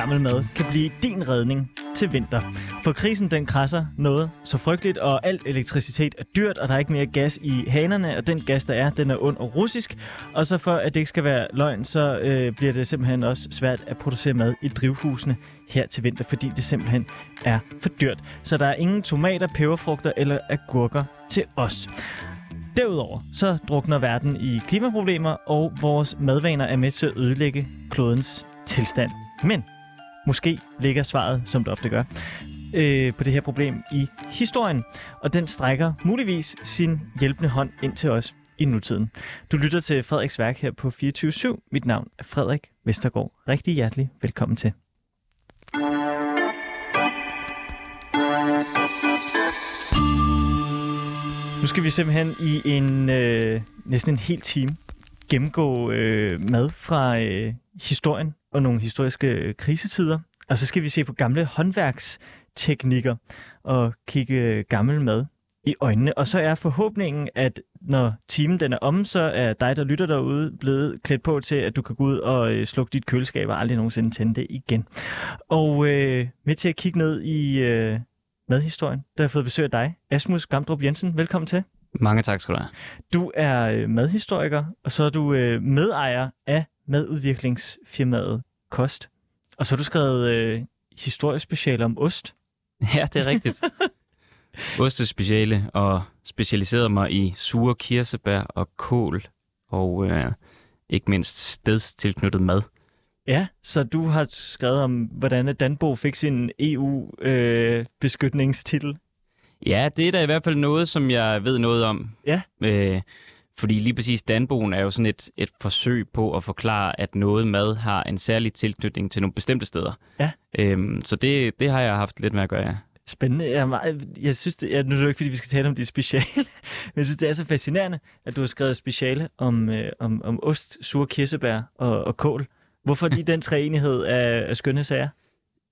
gammel mad kan blive din redning til vinter. For krisen den krasser noget så frygteligt, og alt elektricitet er dyrt, og der er ikke mere gas i hanerne, og den gas, der er, den er ond og russisk. Og så for at det ikke skal være løgn, så øh, bliver det simpelthen også svært at producere mad i drivhusene her til vinter, fordi det simpelthen er for dyrt. Så der er ingen tomater, peberfrugter eller agurker til os. Derudover så drukner verden i klimaproblemer, og vores madvaner er med til at ødelægge klodens tilstand. Men måske ligger svaret, som det ofte gør, øh, på det her problem i historien, og den strækker muligvis sin hjælpende hånd ind til os i nutiden. Du lytter til Frederiks værk her på 24 Mit navn er Frederik Vestergaard. Rigtig hjertelig velkommen til. Nu skal vi simpelthen i en øh, næsten en hel time gennemgå øh, mad fra øh, historien og nogle historiske øh, krisetider. Og så skal vi se på gamle håndværksteknikker og kigge øh, gammel mad i øjnene. Og så er forhåbningen, at når timen den er om, så er dig, der lytter derude, blevet klædt på til, at du kan gå ud og øh, slukke dit køleskab og aldrig nogensinde tænde det igen. Og øh, med til at kigge ned i øh, madhistorien, der har jeg fået besøg af dig, Asmus Gamdrup Jensen. Velkommen til. Mange tak skal du have. Du er madhistoriker, og så er du øh, medejer af madudviklingsfirmaet Kost. Og så har du skrevet øh, historiespeciale om ost. Ja, det er rigtigt. Ostespeciale og specialiserede mig i sure kirsebær og kål og øh, ikke mindst stedstilknyttet mad. Ja, så du har skrevet om, hvordan Danbo fik sin EU-beskytningstitel. Øh, Ja, det er da i hvert fald noget, som jeg ved noget om. Ja. Øh, fordi lige præcis Danboen er jo sådan et, et forsøg på at forklare, at noget mad har en særlig tilknytning til nogle bestemte steder. Ja. Øhm, så det, det har jeg haft lidt med at gøre, ja. Spændende. Jeg, jeg synes, det, ja, nu er det jo ikke, fordi vi skal tale om dit speciale, men jeg synes, det er så fascinerende, at du har skrevet speciale om, øh, om, om ost, sure kirsebær og, og kål. Hvorfor lige den treenighed af, af skønne sager?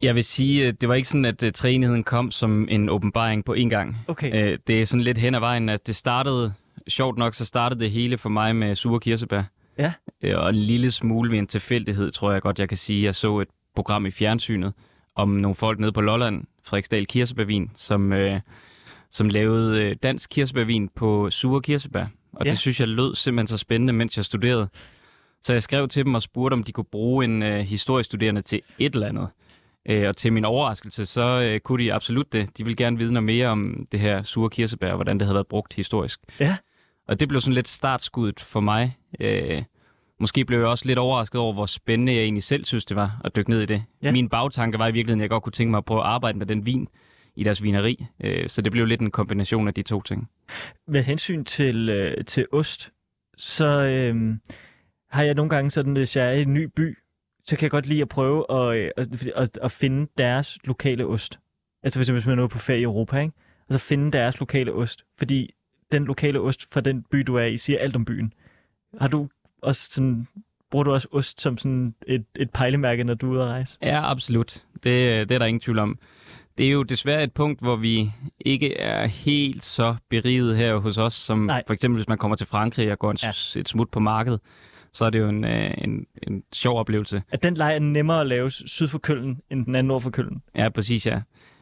Jeg vil sige, det var ikke sådan, at uh, træenigheden kom som en åbenbaring på en gang. Okay. Uh, det er sådan lidt hen ad vejen, at det startede, sjovt nok, så startede det hele for mig med sure kirsebær. Ja. Uh, og en lille smule ved en tilfældighed, tror jeg godt, jeg kan sige. Jeg så et program i fjernsynet om nogle folk nede på Lolland, Frederiksdal Kirsebærvin, som, uh, som lavede uh, dansk kirsebærvin på sure kirsebær. Og Ja. det synes jeg lød simpelthen så spændende, mens jeg studerede. Så jeg skrev til dem og spurgte, om de kunne bruge en uh, historiestuderende til et eller andet. Øh, og til min overraskelse, så øh, kunne de absolut det. De ville gerne vide noget mere om det her sure kirsebær, og hvordan det havde været brugt historisk. Ja. Og det blev sådan lidt startskuddet for mig. Øh, måske blev jeg også lidt overrasket over, hvor spændende jeg egentlig selv synes, det var at dykke ned i det. Ja. Min bagtanke var i virkeligheden, at jeg godt kunne tænke mig at prøve at arbejde med den vin i deres vineri. Øh, så det blev lidt en kombination af de to ting. Med hensyn til, øh, til ost, så øh, har jeg nogle gange sådan, hvis jeg er i en ny by, så kan jeg godt lide at prøve at, øh, at, at, at finde deres lokale ost. Altså hvis, hvis man er ude på ferie i Europa, ikke? Og så finde deres lokale ost. Fordi den lokale ost fra den by, du er i, siger alt om byen. Har du også sådan, bruger du også ost som sådan et, et pejlemærke, når du er ude at rejse? Ja, absolut. Det, det er der ingen tvivl om. Det er jo desværre et punkt, hvor vi ikke er helt så beriget her hos os, som Nej. for eksempel hvis man kommer til Frankrig og går en, Ja. et smut på markedet, så er det jo en, øh, en, en sjov oplevelse. At den leg er nemmere at lave syd for Køln, end den er nord for Køln. Ja, præcis ja.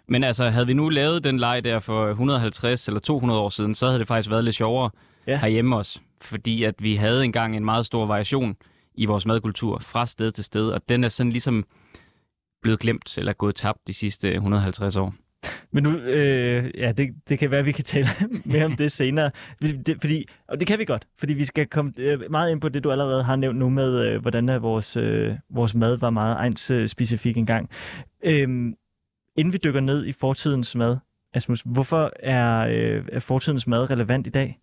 Men altså, havde vi nu lavet den leg der for 150 eller 200 år siden, så havde det faktisk været lidt sjovere Ja. herhjemme også. Fordi at vi havde engang en meget stor variation i vores madkultur fra sted til sted, og den er sådan ligesom blevet glemt eller gået tabt de sidste 150 år. Men nu, øh, ja, det, det kan være, at vi kan tale mere om det senere. Det, fordi, og det kan vi godt, fordi vi skal komme øh, meget ind på det, du allerede har nævnt nu med, øh, hvordan er vores, øh, vores mad var meget ejens øh, specifik engang. Øhm, inden vi dykker ned i fortidens mad, Asmus, hvorfor er, øh, er fortidens mad relevant i dag?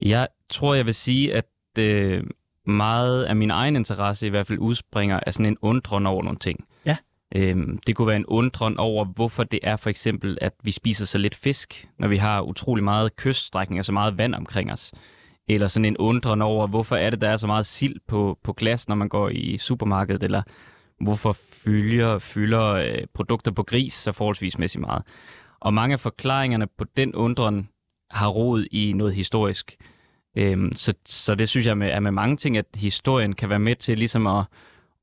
Jeg tror, jeg vil sige, at øh, meget af min egen interesse i hvert fald udspringer af sådan en undren over nogle ting. Ja. Øhm, det kunne være en undren over, hvorfor det er for eksempel, at vi spiser så lidt fisk, når vi har utrolig meget kyststrækning og så meget vand omkring os. Eller sådan en undren over, hvorfor er det, der er så meget sild på, på glas, når man går i supermarkedet, eller hvorfor fylder, fylder øh, produkter på gris så forholdsvis mæssigt meget. Og mange af forklaringerne på den undren har rod i noget historisk. Øhm, så, så det synes jeg med, er med mange ting, at historien kan være med til ligesom at,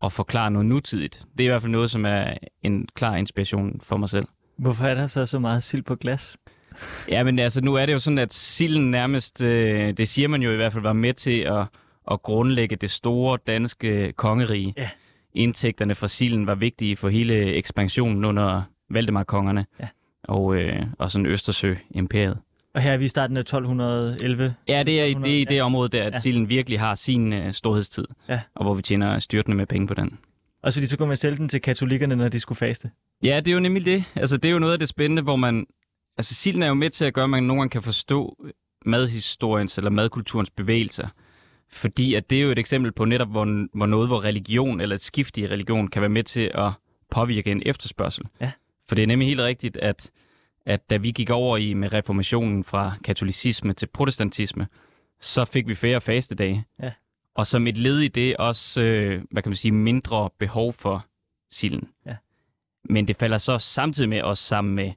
at forklare noget nutidigt. Det er i hvert fald noget, som er en klar inspiration for mig selv. Hvorfor er der så så meget sild på glas? Ja, men altså nu er det jo sådan, at silden nærmest, øh, det siger man jo i hvert fald, var med til at, at grundlægge det store danske kongerige. Ja. Indtægterne fra silden var vigtige for hele ekspansionen under Valdemar-kongerne Ja. og, øh, og sådan Østersø-imperiet. Og her er vi i starten af 1211. Ja, det er, i- det i det Ja. område der, at Ja. silden virkelig har sin øh, storhedstid, Ja. og hvor vi tjener styrtende med penge på den. Og så de så kunne man sælge den til katolikkerne, når de skulle faste. Ja, det er jo nemlig det. Altså, det er jo noget af det spændende, hvor man... Altså, silden er jo med til at gøre, at man nogle gange kan forstå madhistoriens eller madkulturens bevægelser. Fordi at det er jo et eksempel på netop, hvor, hvor noget, hvor religion eller et skift i religion kan være med til at påvirke en efterspørgsel. Ja. For det er nemlig helt rigtigt, at, at da vi gik over i med reformationen fra katolicisme til protestantisme, så fik vi færre fastedage. Ja. Og som et led i det også, øh, hvad kan man sige, mindre behov for silden. Ja. Men det falder så samtidig med også sammen med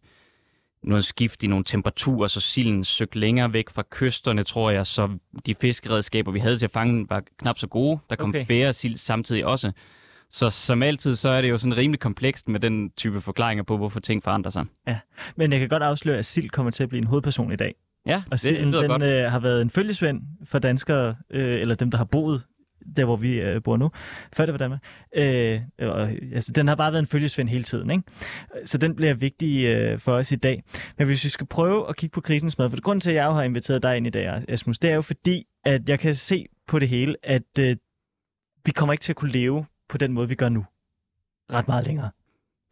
noget skift i nogle temperaturer, så silden søgte længere væk fra kysterne, tror jeg, så de fiskeredskaber, vi havde til at fange den, var knap så gode. Der kom Okay. færre sild samtidig også. Så som altid, så er det jo sådan rimelig komplekst med den type forklaringer på, hvorfor ting forandrer sig. Men jeg kan godt afsløre, at sild kommer til at blive en hovedperson i dag. Ja, Og det silden, lyder den godt. øh, har været en følgesvend for danskere, øh, eller dem, der har boet der, hvor vi øh, bor nu, før det var Danmark. Øh, og, altså, den har bare været en følgesvend hele tiden. Ikke? Så den bliver vigtig øh, for os i dag. Men hvis vi skal prøve at kigge på krisens mad, for det grund til, at jeg har inviteret dig ind i dag, Asmus, det er jo fordi, at jeg kan se på det hele, at øh, vi kommer ikke til at kunne leve på den måde, vi gør nu. Ret meget længere.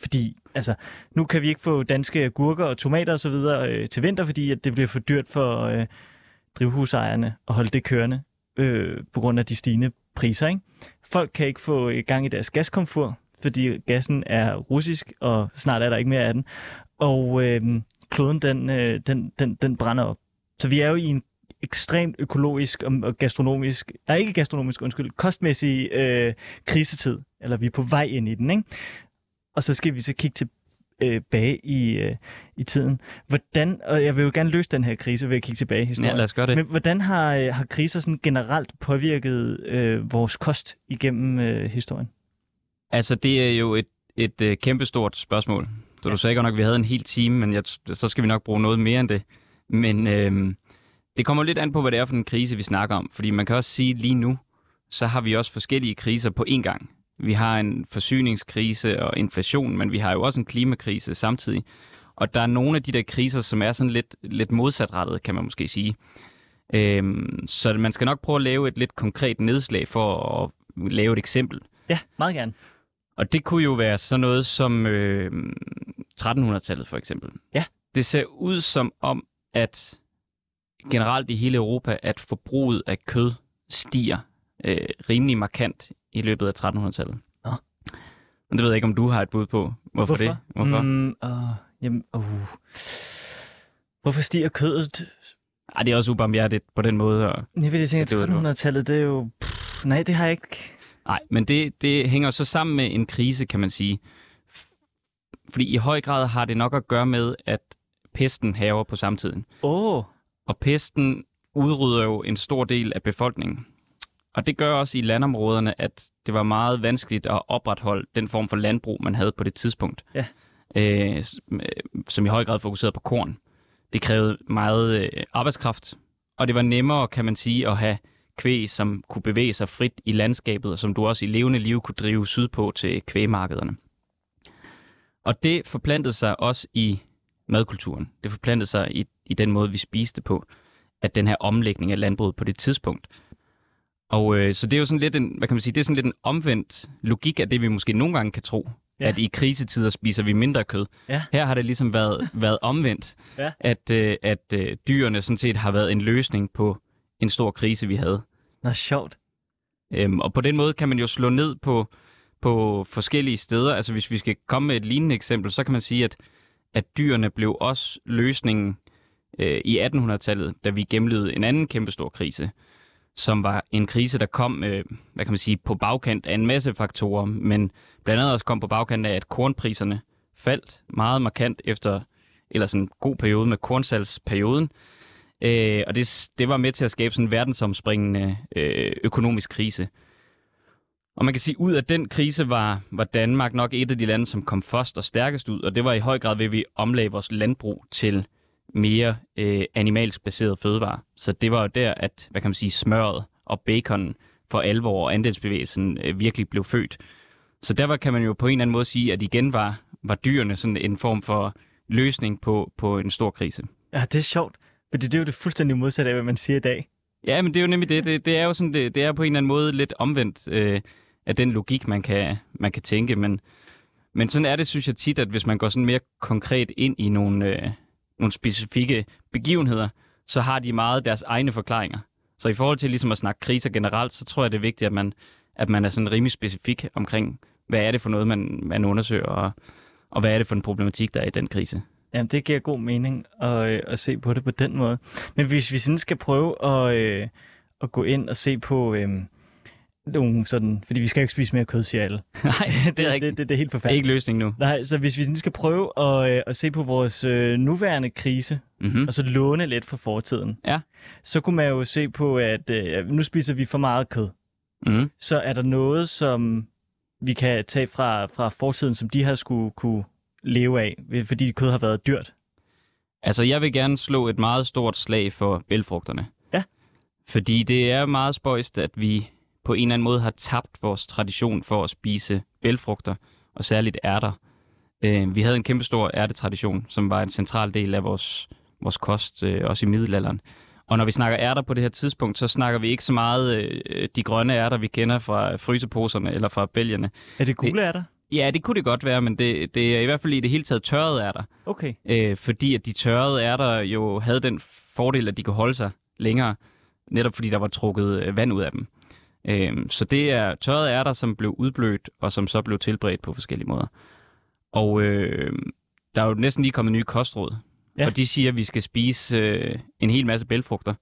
Fordi altså, nu kan vi ikke få danske gurker og tomater osv. Øh, til vinter, fordi at det bliver for dyrt for øh, drivhusejerne at holde det kørende øh, på grund af de stigende priser. Ikke? Folk kan ikke få øh, gang i deres gaskomfur, fordi gassen er russisk, og snart er der ikke mere af den. Og øh, kloden, den, øh, den, den, den brænder op. Så vi er jo i en ekstremt økologisk og gastronomisk, nej ikke gastronomisk, undskyld, kostmæssig øh, krisetid, eller vi er på vej ind i den, ikke? Og så skal vi så kigge til, tilbage i, øh, i tiden. Hvordan, og jeg vil jo gerne løse den her krise ved at kigge tilbage i historien. Ja, lad os gøre det. Men hvordan har, øh, har kriser sådan generelt påvirket øh, vores kost igennem øh, historien? Altså, det er jo et, et øh, kæmpestort spørgsmål. Så Ja. du sagde godt nok, at vi havde en hel time, men jeg, så skal vi nok bruge noget mere end det. Men øh, det kommer lidt an på, hvad det er for en krise, vi snakker om. Fordi man kan også sige, lige nu, så har vi også forskellige kriser på én gang. Vi har en forsyningskrise og inflation, men vi har jo også en klimakrise samtidig. Og der er nogle af de der kriser, som er sådan lidt, lidt modsatrettet, kan man måske sige. Øhm, så man skal nok prøve at lave et lidt konkret nedslag for at lave et eksempel. Ja, meget gerne. Og det kunne jo være sådan noget som øh, 1300-tallet for eksempel. Ja. Det ser ud som om, at generelt i hele Europa, at forbruget af kød stiger øh, rimelig markant i løbet af 1300-tallet. Nå. Men det ved jeg ikke, om du har et bud på. Hvorfor, det? Hvorfor? Mm. Uh, jamen, uh. Hvorfor stiger kødet? Ej, det er også ubarmhjertigt på den måde. Og... Jeg vil tænke, Det ved du. 1300-tallet, det er jo... Pff, nej, det har jeg ikke... Nej, men det, det hænger så sammen med en krise, kan man sige. Fordi i høj grad har det nok at gøre med, at pesten haver på samtiden. Åh, oh, Og pesten udrydder jo en stor del af befolkningen. Og det gør også i landområderne, at det var meget vanskeligt at opretholde den form for landbrug, man havde på det tidspunkt. Ja. Øh, øh, som i høj grad fokuserede på korn. Det krævede meget øh, arbejdskraft, og det var nemmere, kan man sige, at have kvæg, som kunne bevæge sig frit i landskabet, og som du også i levende liv kunne drive sydpå til kvægmarkederne. Og det forplantede sig også i madkulturen. Det forplantede sig i, i den måde, vi spiste på, at den her omlægning af landbruget på det tidspunkt. Og øh, så det er jo sådan lidt en, hvad kan man sige, det er sådan lidt en omvendt logik af det, vi måske nogle gange kan tro. Ja. At i krisetider spiser vi mindre kød. Ja. Her har det ligesom været, været omvendt. Ja. At, øh, at øh, dyrene sådan set har været en løsning på en stor krise, vi havde. nå, sjovt. Øhm, og på den måde kan man jo slå ned på, på forskellige steder. Altså hvis vi skal komme med et lignende eksempel, så kan man sige, at, at dyrene blev også løsningen øh, i 1800-tallet, da vi gennemlevede en anden kæmpestor krise, som var en krise, der kom øh, hvad kan man sige, på bagkant af en masse faktorer, men blandt andet også kom på bagkant af, at kornpriserne faldt meget markant efter eller sådan en god periode med kornsalgsperioden. Øh, og det, det var med til at skabe sådan en verdensomspringende øh, økonomisk krise. Og man kan sige, at ud af den krise var, var Danmark nok et af de lande, som kom først og stærkest ud, og det var i høj grad ved, at vi omlagde vores landbrug til mere øh, animalsk baseret fødevarer. Så det var jo der, at hvad kan man sige, smøret og bacon for alvor og andelsbevægelsen øh, virkelig blev født. Så der kan man jo på en eller anden måde sige, at igen var, var dyrene sådan en form for løsning på, på en stor krise. Ja, det er sjovt. For det er jo det fuldstændig modsatte af, hvad man siger i dag. Ja, men det er jo nemlig det. Det, det er jo sådan, det, det er på en eller anden måde lidt omvendt øh, af den logik, man kan, man kan tænke. Men, men sådan er det, synes jeg tit, at hvis man går sådan mere konkret ind i nogle, øh, nogle specifikke begivenheder, så har de meget deres egne forklaringer. Så i forhold til ligesom at snakke kriser generelt, så tror jeg, det er vigtigt, at man, at man er sådan rimelig specifik omkring, hvad er det for noget, man, man undersøger, og, og hvad er det for en problematik, der er i den krise. Jamen, det giver god mening at, øh, at se på det på den måde. Men hvis vi sådan skal prøve at, øh, at gå ind og se på øh, nogle sådan... Fordi vi skal jo ikke spise mere kød, siger alle. Nej, det, er, det, det, det er helt det er forfærdeligt. ikke løsningen nu. Nej, så hvis vi skal prøve at, øh, at se på vores øh, nuværende krise, Mm-hmm. og så låne lidt fra fortiden, Ja. så kunne man jo se på, at øh, nu spiser vi for meget kød. Mm-hmm. Så er der noget, som vi kan tage fra, fra fortiden, som de har skulle kunne leve af, fordi kød har været dyrt. Altså, jeg vil gerne slå et meget stort slag for bælfrugterne. Ja. Fordi det er meget spøjst, at vi på en eller anden måde har tabt vores tradition for at spise bælfrugter, og særligt ærter. Øh, vi havde en kæmpe stor ærtetradition, som var en central del af vores, vores kost, øh, også i middelalderen. Og når vi snakker ærter på det her tidspunkt, så snakker vi ikke så meget øh, de grønne ærter, vi kender fra fryseposerne eller fra bælgerne. Er det gule ærter? Ja, det kunne det godt være, men det, det er i hvert fald i det hele taget tørrede ærter Okay. øh, fordi at de tørrede ærter jo havde den fordel, at de kunne holde sig længere, netop fordi der var trukket øh, vand ud af dem. Øh, så det er tørrede ærter, som blev udblødt, og som så blev tilberedt på forskellige måder. Og øh, der er jo næsten lige kommet nye kostråd, Ja. og de siger, at vi skal spise øh, en hel masse bælfrugter.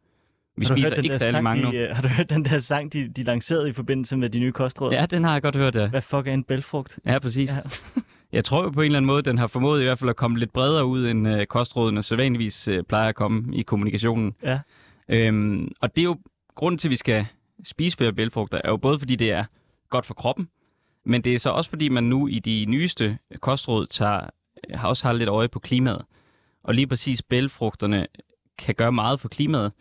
Vi har du spiser hørt den ikke der særlig mange nu. de, øh, Har du hørt den der sang, de, de lancerede i forbindelse med de nye kostråd? Ja, den har jeg godt hørt, ja. Hvad fuck er en bælfrugt? Ja, præcis. Ja. Jeg tror jo på en eller anden måde, den har formået i hvert fald at komme lidt bredere ud, end øh, kostrådene sædvanligvis øh, plejer at komme i kommunikationen. Ja. Øhm, og det er jo grunden til, at vi skal spise flere bælfrugter, er jo både fordi det er godt for kroppen, men det er så også fordi, man nu i de nyeste kostråd tager, har også har lidt øje på klimaet. Og lige præcis bælfrugterne kan gøre meget for klimaet,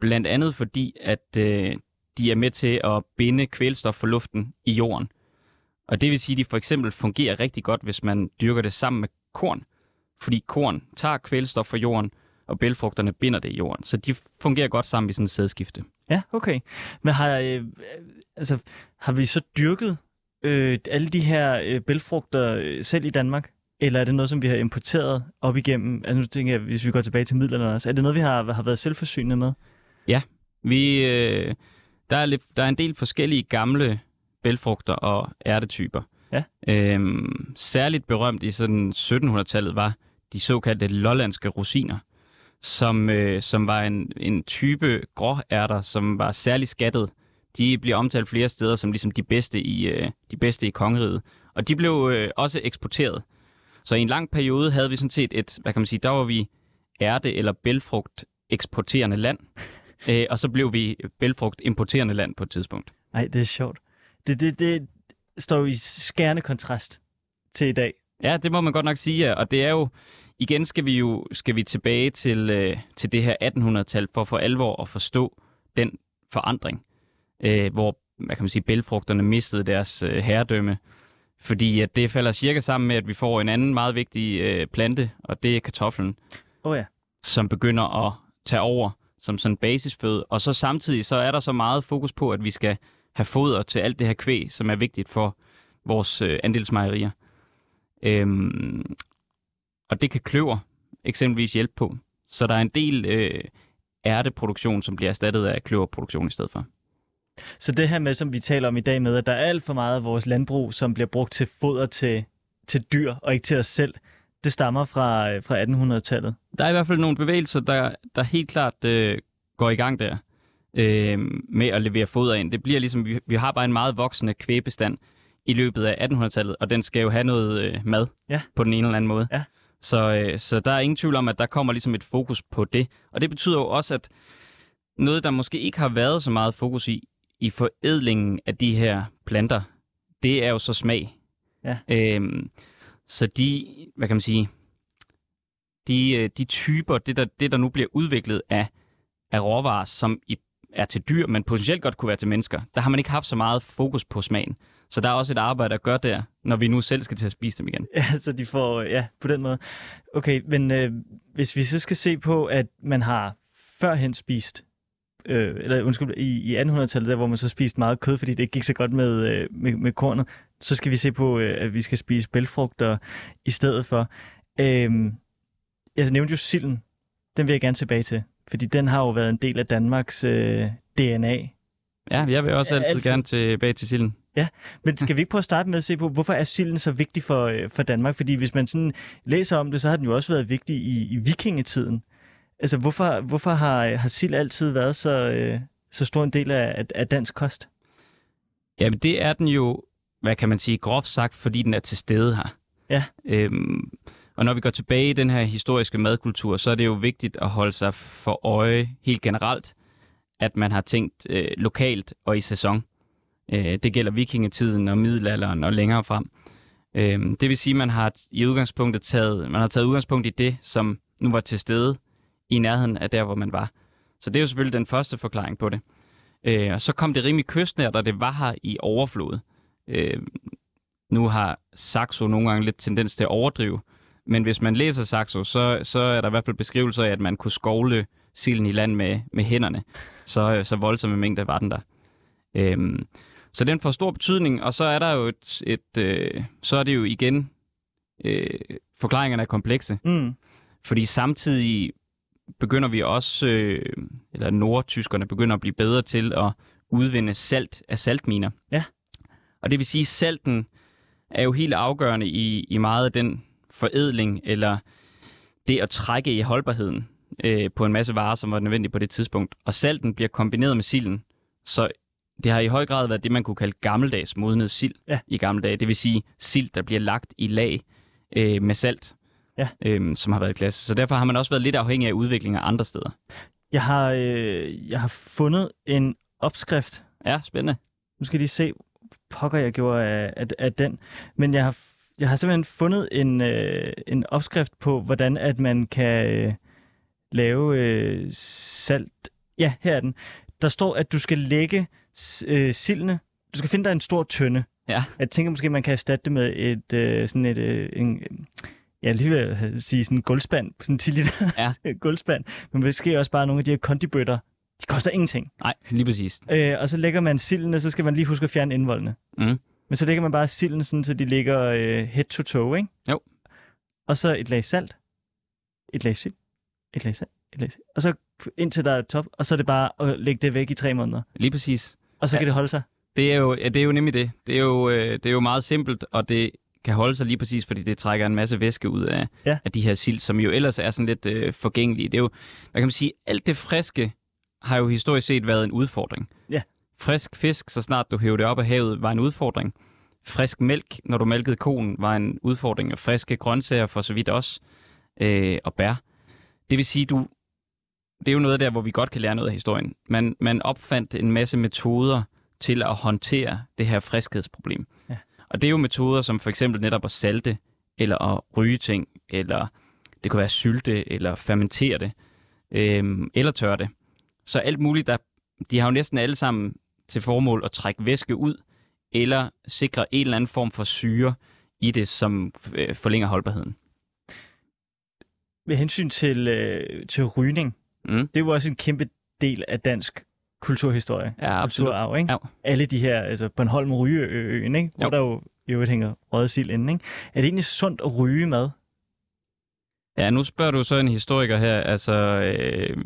blandt andet fordi, at øh, de er med til at binde kvælstof for luften i jorden. Og det vil sige, at de for eksempel fungerer rigtig godt, hvis man dyrker det sammen med korn. Fordi korn tager kvælstof fra jorden, og bælfrugterne binder det i jorden. Så de fungerer godt sammen i sådan et sædskifte. Ja, okay. Men har, øh, altså, har vi så dyrket øh, alle de her øh, bælfrugter øh, selv i Danmark? Eller er det noget, som vi har importeret op igennem? Altså nu tænker jeg, hvis vi går tilbage til midlerne også. Er det noget, vi har, har været selvforsynende med? Vi, øh, der, er lidt, der er en del forskellige gamle bælfrugter og ærtetyper. Ja. Øhm, særligt berømt i sådan 1700-tallet var de såkaldte lollandske rosiner, som, øh, som var en, en type gråærter, som var særligt skattet. De bliver omtalt flere steder som ligesom de bedste i, øh, de bedste i kongeriget. Og de blev øh, også eksporteret. Så i en lang periode havde vi sådan set et, hvad kan man sige, der var vi ærte- eller bælfrugt eksporterende land. Øh, og så blev vi bælfrugt importerende land på et tidspunkt. Nej, det er sjovt. Det, det, det står jo i skærende kontrast til i dag. Ja, det må man godt nok sige, og det er jo, igen skal vi jo skal vi tilbage til, øh, til det her 1800-tal for for alvor at forstå den forandring, øh, hvor, hvad kan man sige, bælfrugterne mistede deres øh, herredømme, fordi at det falder cirka sammen med, at vi får en anden meget vigtig øh, plante, og det er kartoflen, oh, ja. som begynder at tage over som sådan basisføde, og så samtidig så er der så meget fokus på, at vi skal have foder til alt det her kvæg, som er vigtigt for vores øh, andelsmejerier. Øhm, og det kan kløver eksempelvis hjælpe på. Så der er en del øh, ærteproduktion, som bliver erstattet af kløverproduktion i stedet for. Så det her med, som vi taler om i dag med, at der er alt for meget af vores landbrug, som bliver brugt til foder til, til dyr og ikke til os selv, det stammer fra, øh, fra 1800-tallet. Der er i hvert fald nogle bevægelser, der, der helt klart øh, går i gang der øh, med at levere foder ind. Det bliver ligesom, vi, vi har bare en meget voksende kvæbestand i løbet af 1800-tallet, og den skal jo have noget øh, mad Ja. på den ene eller anden måde. Ja. Så, øh, så der er ingen tvivl om, at der kommer ligesom et fokus på det. Og det betyder jo også, at noget, der måske ikke har været så meget fokus i i forædlingen af de her planter, det er jo så smag. Ja. Øhm, så de, hvad kan man sige, de, øh, de typer, det der, det der nu bliver udviklet af, af råvarer, som i, er til dyr, men potentielt godt kunne være til mennesker, der har man ikke haft så meget fokus på smagen. Så der er også et arbejde at gøre der, når vi nu selv skal til at spise dem igen. Ja, så de får, ja, på den måde. Okay, men øh, hvis vi så skal se på, at man har førhen spist, øh, eller undskyld, i, i 1800-tallet, der hvor man så spiste meget kød, fordi det ikke gik så godt med, øh, med, med kornet, så skal vi se på, øh, at vi skal spise bælfrugter i stedet for. Øh, jeg nævnte jo silden. Den vil jeg gerne tilbage til, fordi den har jo været en del af Danmarks øh, DNA. Ja, jeg vil også altid, altid. gerne tilbage til silden. Men skal vi ikke prøve at starte med at se på, hvorfor er silden så vigtig for, øh, for Danmark? Fordi hvis man sådan læser om det, så har den jo også været vigtig i, i vikingetiden. Altså, hvorfor, hvorfor har, har sild altid været så, øh, så stor en del af, af, af dansk kost? Jamen, det er den jo, hvad kan man sige, groft sagt, fordi den er til stede her. Ja. Øhm, og når vi går tilbage i den her historiske madkultur, så er det jo vigtigt at holde sig for øje helt generelt, at man har tænkt øh, lokalt og i sæson. Øh, det gælder vikingetiden og middelalderen og længere frem. Øh, det vil sige, at man har i udgangspunktet taget, man har taget udgangspunkt i det, som nu var til stede i nærheden af der, hvor man var. Så det er jo selvfølgelig den første forklaring på det. Øh, og så kom det rimelig kystnært, og det var her i overflod. Øh, nu har Saxo nogle gange lidt tendens til at overdrive, men hvis man læser Saxo, så, så er der i hvert fald beskrivelser af, at man kunne skovle silden i land med, med hænderne. Så, øh, så voldsomme mængder var den der. Øhm, så den får stor betydning, og så er der jo et, et øh, så er det jo igen, øh, forklaringerne er komplekse. Mm. Fordi samtidig begynder vi også, øh, eller nordtyskerne begynder at blive bedre til at udvinde salt af saltminer. Ja. Og det vil sige, at salten er jo helt afgørende i, i meget af den forædling, eller det at trække i holdbarheden øh, på en masse varer, som var nødvendige på det tidspunkt. Og salten bliver kombineret med silden, så det har i høj grad været det, man kunne kalde gammeldags modnet sild Ja. i gamle dage. Det vil sige sild, der bliver lagt i lag øh, med salt, Ja. øhm, som har været klasse. Så derfor har man også været lidt afhængig af udvikling af andre steder. Jeg, har, øh, jeg har fundet en opskrift. Ja, spændende. Nu skal I lige se, pokker jeg gjorde af, af, af den. Men jeg har, jeg har simpelthen fundet en, øh, en opskrift på, hvordan at man kan øh, lave øh, salt. Ja, her er den. Der står, at du skal lægge øh, sildene. Du skal finde dig en stor tønde. Ja. Jeg tænker måske, man kan erstatte det med et øh, sådan et... Øh, en, jeg lige vil sige sådan en gulvspand, sådan en 10 liter Ja. gulvspand, men måske også bare nogle af de her kondibøtter. De koster ingenting. Nej, lige præcis. Øh, og så lægger man sildene, så skal man lige huske at fjerne indvoldene. Mm. Men så lægger man bare sildene sådan, så de ligger øh, head to toe, ikke? Jo. Og så et lag salt, et lag sild, et lag salt, et lag sild. Og så indtil der er top, og så er det bare at lægge det væk i tre måneder. Lige præcis. Og så Ja. kan det holde sig. Det er jo, ja, det er jo nemlig det. Det er jo, øh, det er jo meget simpelt, og det kan holde sig lige præcis, fordi det trækker en masse væske ud af, Ja. af de her sild, som jo ellers er sådan lidt øh, forgængelige. Det er jo, hvad kan man sige, alt det friske har jo historisk set været en udfordring. Ja. Frisk fisk, så snart du hævde det op af havet, var en udfordring. Frisk mælk, når du mælkede konen, var en udfordring. Og friske grøntsager for så vidt også. Øh, og bær. Det vil sige, du, det er jo noget der, hvor vi godt kan lære noget af historien. Man, man opfandt en masse metoder til at håndtere det her friskhedsproblem. Ja. Og det er jo metoder som for eksempel netop at salte, eller at ryge ting, eller det kunne være sylte, eller fermentere det, øhm, eller tørre det. Så alt muligt, der, de har jo næsten alle sammen til formål at trække væske ud, eller sikre en eller anden form for syre i det, som øh, forlænger holdbarheden. Med hensyn til, øh, til rygning, Mm. det jo også en kæmpe del af dansk kulturhistorie. Ja, absolut. Kulturarv, ikke? Ja. Alle de her, altså Bornholm Rygeøen, ikke? Hvor Jo. der jo i øvrigt hænger røget sild inde, ikke? Er det egentlig sundt at ryge mad? Ja, nu spørger du så en historiker her. Altså, øh,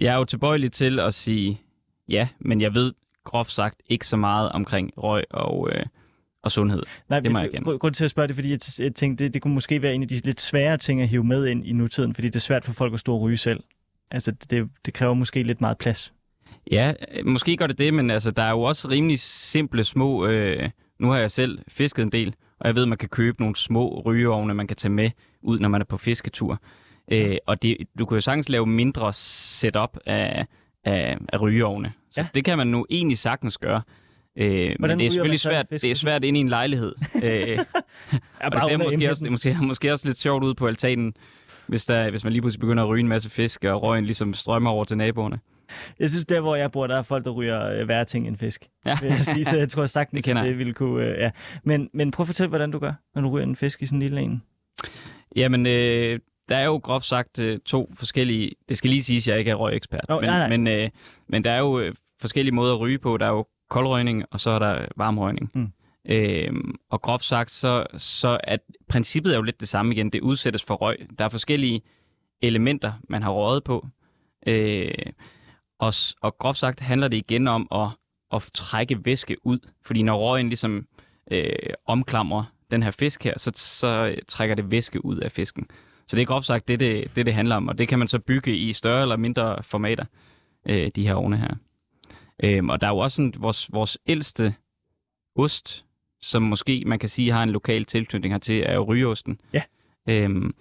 jeg er jo tilbøjelig til at sige ja, men jeg ved groft sagt ikke så meget omkring røg og, øh, og sundhed. Nej, Det må jeg erkende. grund grund til at spørge det, fordi jeg, t- jeg tænkte, det, det kunne måske være en af de lidt svære ting at hive med ind i nutiden, fordi det er svært for folk at stå og ryge selv. Altså, det, det kræver måske lidt meget plads. Ja, øh, måske gør det det, men altså, der er jo også rimelig simple små... Øh, nu har jeg selv fisket en del, og jeg ved, man kan købe nogle små rygeovne, man kan tage med ud, når man er på fisketur. Øh, og det, du kan jo sagtens lave mindre setup af, af, af rygeovne. Så Ja. det kan man nu egentlig sagtens gøre. Øh, men det er selvfølgelig svært, det er svært inde i en lejlighed. øh, og det ser måske også, måske, måske også lidt sjovt ud på altanen, hvis, der, hvis man lige pludselig begynder at ryge en masse fisk, og røgen ligesom strømmer over til naboerne. Jeg synes, der hvor jeg bor, der er folk, der ryger øh, værre ting end fisk. Ja. Vil jeg, sige, så jeg tror sagtens, Det det, ville kunne... Øh, ja. men, men prøv at fortælle, hvordan du gør, når du ryger en fisk i sådan en lille en. Jamen, øh, der er jo groft sagt øh, to forskellige... Det skal lige siges, at jeg ikke er røgekspert. Nå, men, nej, nej. Men, øh, men der er jo forskellige måder at ryge på. Der er jo koldrøgning, og så er der varmrøgning. Mm. Øh, og groft sagt, så, så at princippet er jo lidt det samme igen. Det udsættes for røg. Der er forskellige elementer, man har røget på. Øh, og, og groft sagt handler det igen om at, at trække væske ud. Fordi når røgen ligesom øh, omklamrer den her fisk her, så, så trækker det væske ud af fisken. Så det er groft sagt det, det, det, det handler om. Og det kan man så bygge i større eller mindre formater, øh, de her ovne her. Øhm, og der er jo også sådan, vores, vores ældste ost, som måske man kan sige har en lokal tilknytning hertil, er jo rygeosten. Ja. Øhm,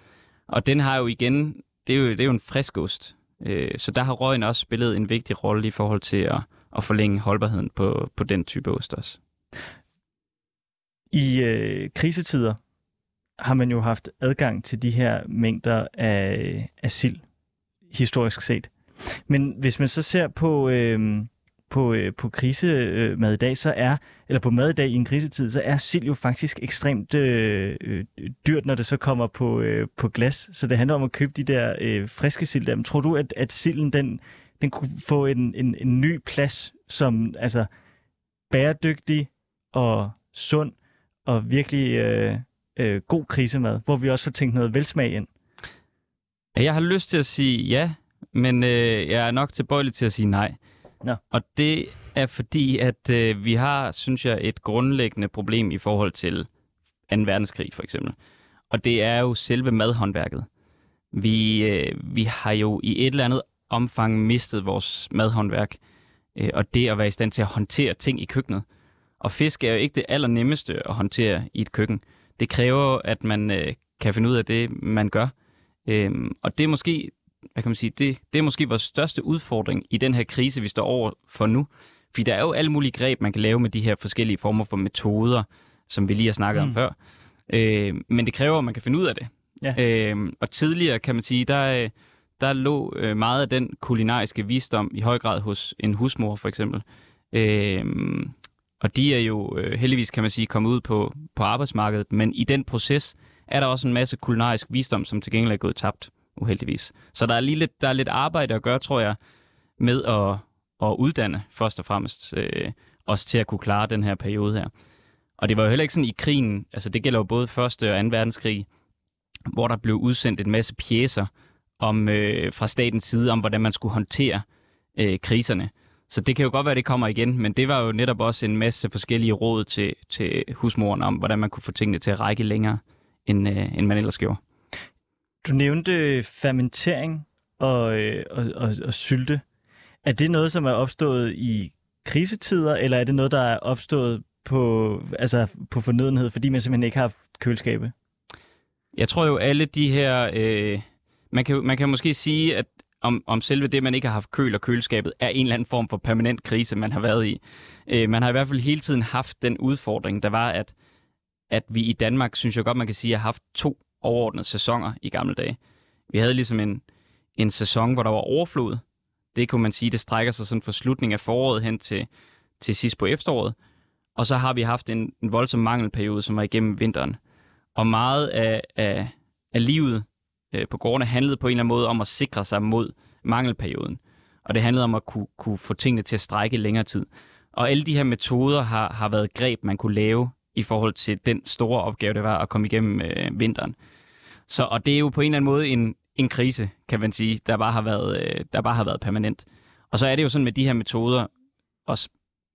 og den har jo igen, det er jo, det er jo en frisk ost. Øh, så der har røgen også spillet en vigtig rolle i forhold til at, at forlænge holdbarheden på, på den type ost også. I øh, krisetider har man jo haft adgang til de her mængder af, af sild, historisk set. Men hvis man så ser på, øh, på, øh, på krisemad øh, i dag, så er, eller på mad i dag i en krisetid, så er sild jo faktisk ekstremt øh, øh, dyrt, når det så kommer på, øh, på glas. Så det handler om at købe de der øh, friske sild. der. Men tror du, at, at silden den, den kunne få en, en, en ny plads som altså bæredygtig og sund og virkelig øh, øh, god krisemad, hvor vi også får tænkt noget velsmag ind. Jeg har lyst til at sige ja, men øh, jeg er nok tilbøjelig til at sige nej. Nå. Og det er fordi, at øh, vi har, synes jeg, et grundlæggende problem i forhold til 2. verdenskrig for eksempel. Og det er jo selve madhåndværket. Vi, øh, vi har jo i et eller andet omfang mistet vores madhåndværk, øh, og det at være i stand til at håndtere ting i køkkenet. Og fisk er jo ikke det allernemmeste at håndtere i et køkken. Det kræver, at man øh, kan finde ud af det, man gør. Øhm, og det er måske, hvad kan man sige, det, det er måske vores største udfordring i den her krise, vi står over for nu. Fordi der er jo alle mulige greb, man kan lave med de her forskellige former for metoder, som vi lige har snakket mm. Om før. Øh, men det kræver, at man kan finde ud af det. Ja. Øh, og tidligere, kan man sige, der, øh, der lå øh, meget af den kulinariske visdom i høj grad hos en husmor, for eksempel. Øh, og de er jo øh, heldigvis, kan man sige, kommet ud på, på arbejdsmarkedet, men i den proces er der også en masse kulinarisk visdom, som til gengæld er gået tabt, uheldigvis. Så der er, lige lidt, der er lidt arbejde at gøre, tror jeg, med at, at uddanne først og fremmest øh, os til at kunne klare den her periode her. Og det var jo heller ikke sådan i krigen, altså det gælder jo både 1. og 2. verdenskrig, hvor der blev udsendt en masse pjæser om, øh, fra statens side om, hvordan man skulle håndtere øh, kriserne. Så det kan jo godt være, at det kommer igen, men det var jo netop også en masse forskellige råd til, til husmoren om, hvordan man kunne få tingene til at række længere, end, øh, end man ellers gjorde. Du nævnte fermentering og, øh, og, og, og sylte. Er det noget, som er opstået i krisetider, eller er det noget, der er opstået på, altså på fornødenhed, fordi man simpelthen ikke har køleskabe? Jeg tror jo, alle de her... Øh, man, kan, man kan måske sige, at om, om selve det, man ikke har haft køl og køleskabet, er en eller anden form for permanent krise, man har været i. Øh, man har i hvert fald hele tiden haft den udfordring, der var, at, at vi i Danmark, synes jeg godt, man kan sige, har haft to overordnede sæsoner i gamle dage. Vi havde ligesom en, en sæson, hvor der var overflod. Det kunne man sige, det strækker sig sådan fra slutningen af foråret hen til, til sidst på efteråret. Og så har vi haft en, en voldsom mangelperiode, som var igennem vinteren. Og meget af, af, af livet øh, på gårdene handlede på en eller anden måde om at sikre sig mod mangelperioden. Og det handlede om at kunne, kunne få tingene til at strække længere tid. Og alle de her metoder har, har været greb, man kunne lave i forhold til den store opgave, det var at komme igennem øh, vinteren. Så, og det er jo på en eller anden måde en, en krise, kan man sige, der bare, har været, øh, der bare har været permanent. Og så er det jo sådan med de her metoder, også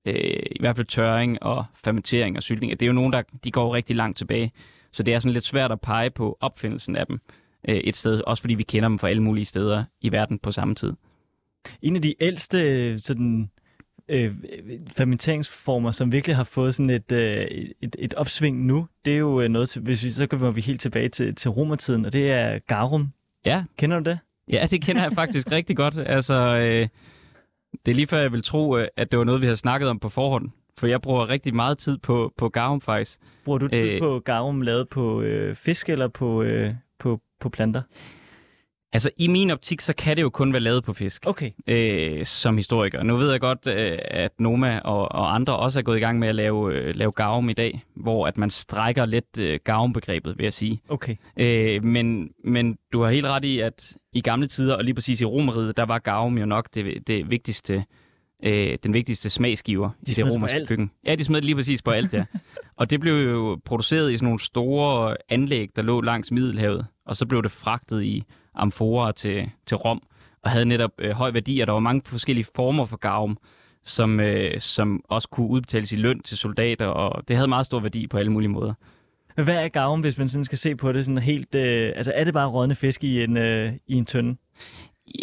øh, i hvert fald tørring og fermentering og syltning, at det er jo nogen, der de går rigtig langt tilbage. Så det er sådan lidt svært at pege på opfindelsen af dem øh, et sted, også fordi vi kender dem fra alle mulige steder i verden på samme tid. En af de ældste øh, sådan, øh, fermenteringsformer, som virkelig har fået sådan et, øh, et, et opsving nu, det er jo øh, noget til, hvis vi så går vi helt tilbage til, til romertiden, og det er garum. Ja, Kender du det? Ja, det kender jeg faktisk rigtig godt. Altså, øh, Det er lige før, jeg vil tro, øh, at det var noget, vi havde snakket om på forhånd. For jeg bruger rigtig meget tid på, på garum faktisk. Bruger du tid Øh. på garum lavet på øh, fisk eller på, øh, på, på planter? Altså i min optik, så kan det jo kun være lavet på fisk. Okay. øh, som historiker. Nu ved jeg godt, øh, at Noma og, og andre også er gået i gang med at lave, øh, lave garum i dag, hvor at man strækker lidt øh, garumbegrebet, vil jeg sige. Okay. Øh, men, men du har helt ret i, at i gamle tider, og lige præcis i Romeriet, der var garum jo nok det, det vigtigste, øh, den vigtigste smagsgiver i smed det romerske køkken. Ja, de smed lige præcis på alt, ja. og det blev jo produceret i sådan nogle store anlæg, der lå langs Middelhavet, og så blev det fragtet i amforer til, til Rom, og havde netop øh, høj værdi, og der var mange forskellige former for garum, som, øh, som også kunne udbetales i løn til soldater, og det havde meget stor værdi på alle mulige måder. Men hvad er garum, hvis man sådan skal se på det sådan helt... Øh, altså, er det bare rådne fisk i en, øh, i en tønde?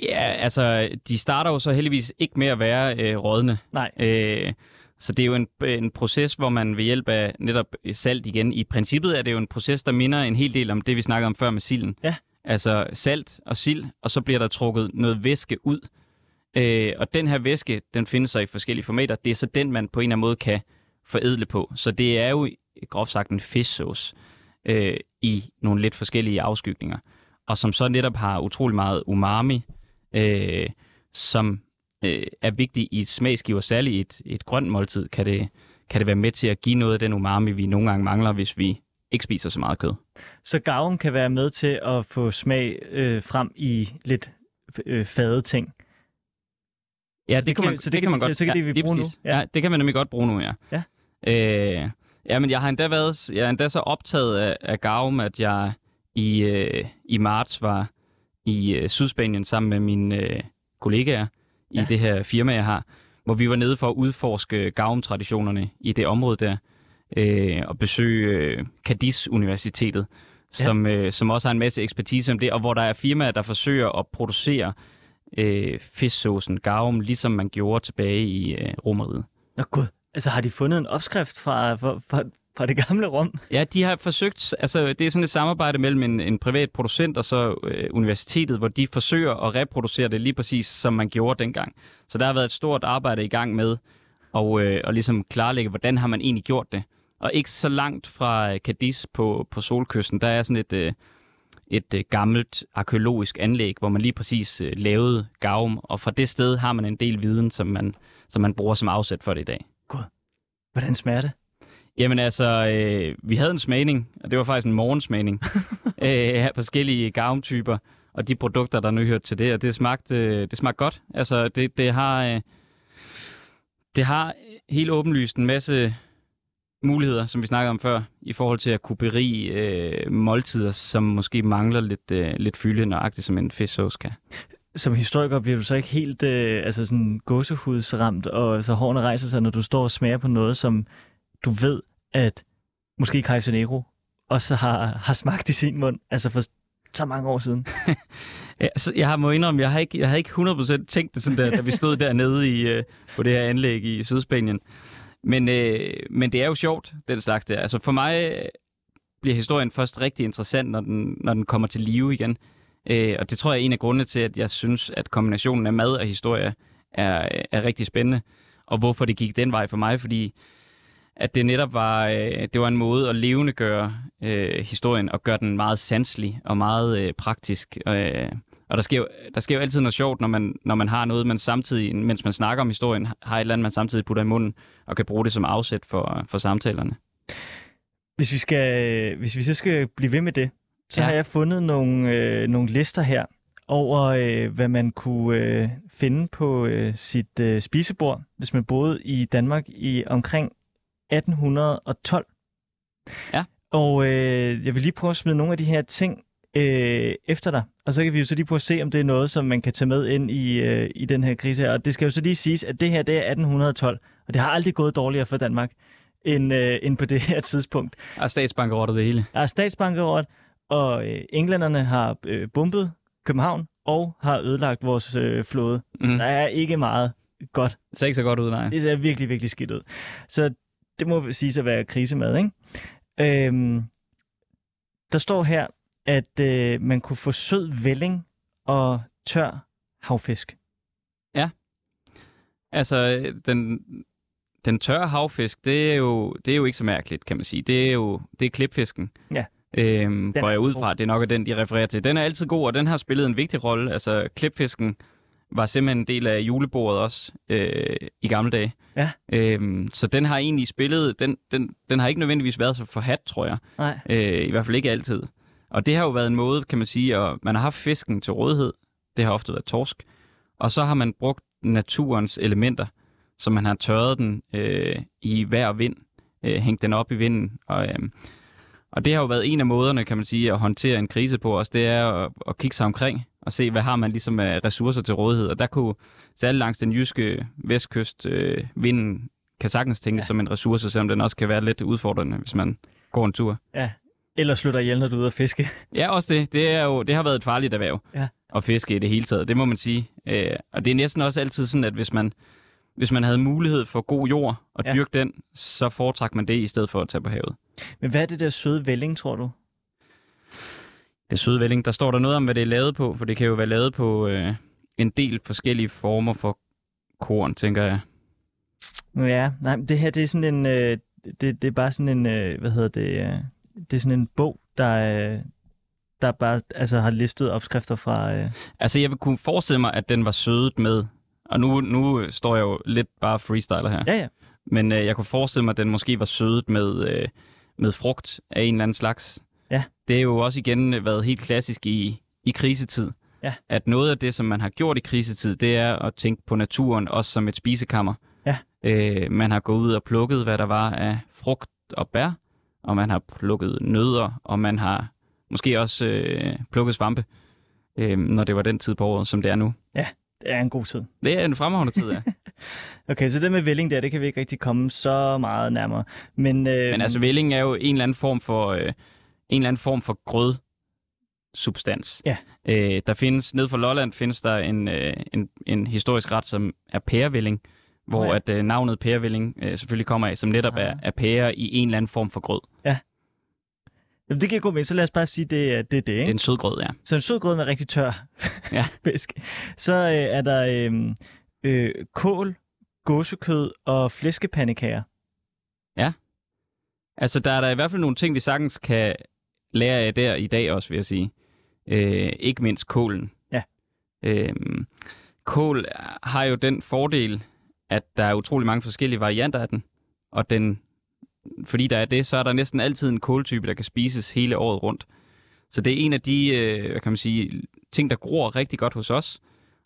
Ja, altså, de starter jo så heldigvis ikke med at være øh, rådne. Nej. Øh, så det er jo en, en proces, hvor man ved hjælp af netop salt igen, i princippet er det jo en proces, der minder en hel del om det, vi snakkede om før med silden. Ja. Altså salt og sild, og så bliver der trukket noget væske ud. Øh, og den her væske, den findes så i forskellige formater. Det er så den, man på en eller anden måde kan forædle på. Så det er jo groft sagt en fiskesauce øh, i nogle lidt forskellige afskygninger. Og som så netop har utrolig meget umami, øh, som øh, er vigtig i et smagsgiver, særligt i et, et grønt måltid, kan det, kan det være med til at give noget af den umami, vi nogle gange mangler, hvis vi ikke spiser så meget kød. Så garum kan være med til at få smag øh, frem i lidt øh, fade ting. Ja, det, Det kan man, så det kan man godt. så kan det vi bruge nu. Ja. Ja. det kan man nemlig godt bruge nu, ja. Ja. Øh, ja, men jeg har endda været, jeg er endda så optaget af, af garum, at jeg i, øh, i marts var i øh, Sydspanien sammen med mine øh, kollegaer i Ja. det her firma, jeg har, hvor vi var nede for at udforske garum-traditionerne i det område der, øh, og besøge øh, Cadiz Universitetet, som, øh, som også har en masse ekspertise om det, og hvor der er firmaer, der forsøger at producere øh, fisksaucen garum, ligesom man gjorde tilbage i øh, Romeriet. Nå gud, altså har de fundet en opskrift fra, fra, fra, fra det gamle Rom? Ja, de har forsøgt, altså det er sådan et samarbejde mellem en, en privat producent og så øh, universitetet, hvor de forsøger at reproducere det lige præcis, som man gjorde dengang. Så der har været et stort arbejde i gang med at, øh, at ligesom klarlægge, hvordan har man egentlig gjort det. Og ikke så langt fra øh, Cadiz på, på Solkysten, der er sådan et, øh, et øh, gammelt arkeologisk anlæg, hvor man lige præcis øh, lavede garum, og fra det sted har man en del viden, som man, som man bruger som afsæt for det i dag. Hvordan smager det? Jamen altså, øh, vi havde en smagning, og det var faktisk en morgensmagning øh, af forskellige garumtyper, og de produkter, der nu hørte til det, og det smagte, øh, det smagte godt. Altså, det, det har... Øh, det har helt åbenlyst en masse muligheder, som vi snakkede om før, i forhold til at kunne berige øh, måltider, som måske mangler lidt, øh, lidt fylde, nøjagtigt som en fisksauce kan. Som historiker bliver du så ikke helt øh, altså sådan gåsehudsramt, og så hårene rejser sig, når du står og smager på noget, som du ved, at måske Negro også har, har smagt i sin mund, altså for så mange år siden. Ja, så jeg har må indrømme, jeg har ikke, jeg har ikke 100% tænkt det sådan der, da vi stod dernede i, øh, på det her anlæg i Sydspanien. Men, øh, men det er jo sjovt, den slags der. Altså for mig øh, bliver historien først rigtig interessant, når den, når den kommer til live igen. Øh, og det tror jeg er en af grundene til, at jeg synes, at kombinationen af mad og historie er, er rigtig spændende. Og hvorfor det gik den vej for mig, fordi at det netop var, øh, det var en måde at levendegøre øh, historien og gøre den meget sanselig og meget øh, praktisk. Øh, og der sker, jo, der sker jo altid noget sjovt, når man, når man har noget, man samtidig, mens man snakker om historien, har et eller andet, man samtidig putter i munden og kan bruge det som afsæt for, for samtalerne. Hvis vi, skal, hvis vi så skal blive ved med det, så Ja. har jeg fundet nogle, øh, nogle lister her over, øh, hvad man kunne øh, finde på øh, sit øh, spisebord, hvis man boede i Danmark i omkring 1812. Ja. Og øh, jeg vil lige prøve at smide nogle af de her ting øh, efter dig, og så kan vi jo så lige prøve at se, om det er noget, som man kan tage med ind i, øh, i den her krise her. Og det skal jo så lige siges, at det her det er 1812, og det har aldrig gået dårligere for Danmark end, øh, end på det her tidspunkt. Og statsbankerot og det hele. Der er statsbankerot, og øh, englænderne har øh, bombet København og har ødelagt vores øh, flåde. Mm. Der er ikke meget godt. Det ser ikke så godt ud, nej. Det ser virkelig, virkelig skidt ud. Så det må sige at være krisemad, ikke? Øhm, der står her, at øh, man kunne få sød velling og tør havfisk. altså den, den tørre havfisk, det er, jo, det er jo ikke så mærkeligt, kan man sige. Det er jo det er klipfisken. Ja. Øhm, går jeg altid ud fra, det nok er den, de refererer til. Den er altid god, og den har spillet en vigtig rolle. Altså, klipfisken var simpelthen en del af julebordet også øh, i gamle dage. Ja. Øhm, så den har egentlig spillet, den, den, den har ikke nødvendigvis været så forhat, tror jeg. Nej. Øh, I hvert fald ikke altid. Og det har jo været en måde, kan man sige, at man har haft fisken til rådighed. Det har ofte været torsk. Og så har man brugt naturens elementer, så man har tørret den øh, i vejr og vind, øh, hængt den op i vinden. Og, øh, og det har jo været en af måderne, kan man sige, at håndtere en krise på os, det er at, at kigge sig omkring og se, hvad har man ligesom af ressourcer til rådighed. Og der kunne særligt langs den jyske vestkyst, øh, vinden kan sagtens tænkes ja. som en ressource, selvom den også kan være lidt udfordrende, hvis man går en tur. Ja. Eller slå dig ihjel, når du er ude at fiske. Ja, også det. Det, er jo, det har været et farligt erhverv Ja. at fiske i det hele taget, det må man sige. Øh, og det er næsten også altid sådan, at hvis man, hvis man havde mulighed for god jord og Ja. dyrke den, så foretrækker man det i stedet for at tage på havet. Men hvad er det der søde vælling, tror du? Det søde vælling, der står der noget om, hvad det er lavet på, for det kan jo være lavet på øh, en del forskellige former for korn, tænker jeg. Ja, nej, det her, det er sådan en, øh, det, det er bare sådan en, øh, hvad hedder det, øh, det er sådan en bog, der, øh, der bare altså, har listet opskrifter fra, øh, Altså, jeg vil kunne forestille mig, at den var sødet med, og nu, nu står jeg jo lidt bare freestyler her, ja ja, men øh, jeg kunne forestille mig, at den måske var sødet med, øh, med frugt af en eller anden slags. Ja. Det er jo også igen øh, været helt klassisk i, i krisetid. Ja. At noget af det, som man har gjort i krisetid, det er at tænke på naturen også som et spisekammer. Ja. Øh, man har gået ud og plukket, hvad der var af frugt og bær, og man har plukket nødder, og man har måske også øh, plukket svampe, øh, når det var den tid på året, som det er nu. det er en god tid. Det er en fremragende tid, ja. Okay, så det med vælling der, det kan vi ikke rigtig komme så meget nærmere. Men, øh, Men altså, vælling er jo en eller anden form for, øh, en eller anden form for grød substans. Ja. Øh, der findes, ned for Lolland findes der en, øh, en, en historisk ret, som er pærevælling, hvor ja. ja. at øh, navnet pærevælling øh, selvfølgelig kommer af, som netop Ah. er, er pære i en eller anden form for grød. Jamen, det giver god mening, så lad os bare sige, det er det, er det Det er ikke? en sødgrød, ja. Så en sød grød med rigtig tør Ja. fisk. Så øh, er der øh, øh, kål, gåsekød og flæskepandekager. Altså, der er der i hvert fald nogle ting, vi sagtens kan lære af der i dag også, vil jeg sige. Øh, ikke mindst kålen. Ja. Øh, kål har jo den fordel, at der er utrolig mange forskellige varianter af den. Og den, fordi der er det, så er der næsten altid en kåltype, der kan spises hele året rundt. Så det er en af de, øh, hvad kan man sige, ting, der gror rigtig godt hos os,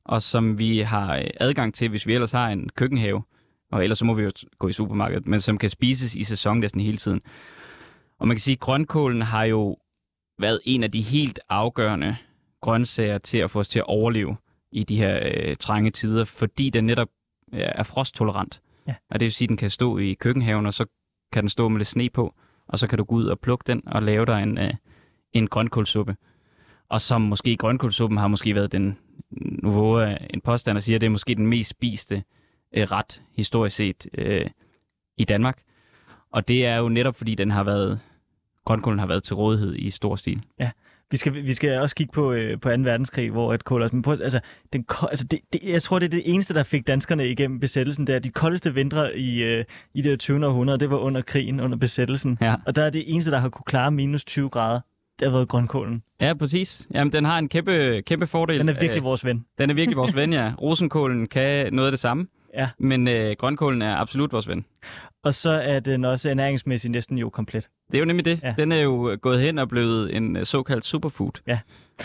og som vi har øh, adgang til, hvis vi ellers har en køkkenhave. Og ellers så må vi jo gå i supermarkedet, men som kan spises i sæson næsten hele tiden. Og man kan sige, at grønkålen har jo været en af de helt afgørende grøntsager til at få os til at overleve i de her øh, trange tider, fordi den netop er frosttolerant. Ja. Og det vil sige, at den kan stå i køkkenhaven, og så kan den stå med lidt sne på, og så kan du gå ud og plukke den og lave dig en, øh, en grønkålsuppe. Og som måske grønkålsuppen har måske været den, nu en påstand og siger, at det er måske den mest spiste øh, ret historisk set øh, i Danmark. Og det er jo netop fordi, den har været, grønkålen har været til rådighed i stor stil. Vi skal, vi skal også kigge på, øh, på 2. verdenskrig, hvor et også... Men prøv, altså, den, altså det, det, jeg tror, det er det eneste, der fik danskerne igennem besættelsen. Det er de koldeste vintre i, øh, i det 20. århundrede, det var under krigen, under besættelsen. Ja. Og der er det eneste, der har kunne klare minus 20 grader, det har været grønkålen. Ja, præcis. Jamen, den har en kæmpe, kæmpe fordel. Den er virkelig Øh, vores ven. den er virkelig vores ven, ja. Rosenkålen kan noget af det samme, Ja. men øh, grønkålen er absolut vores ven. Og så er den også ernæringsmæssigt næsten jo komplet. Det er jo nemlig det. Ja. Den er jo gået hen og blevet en øh, såkaldt superfood. Ja.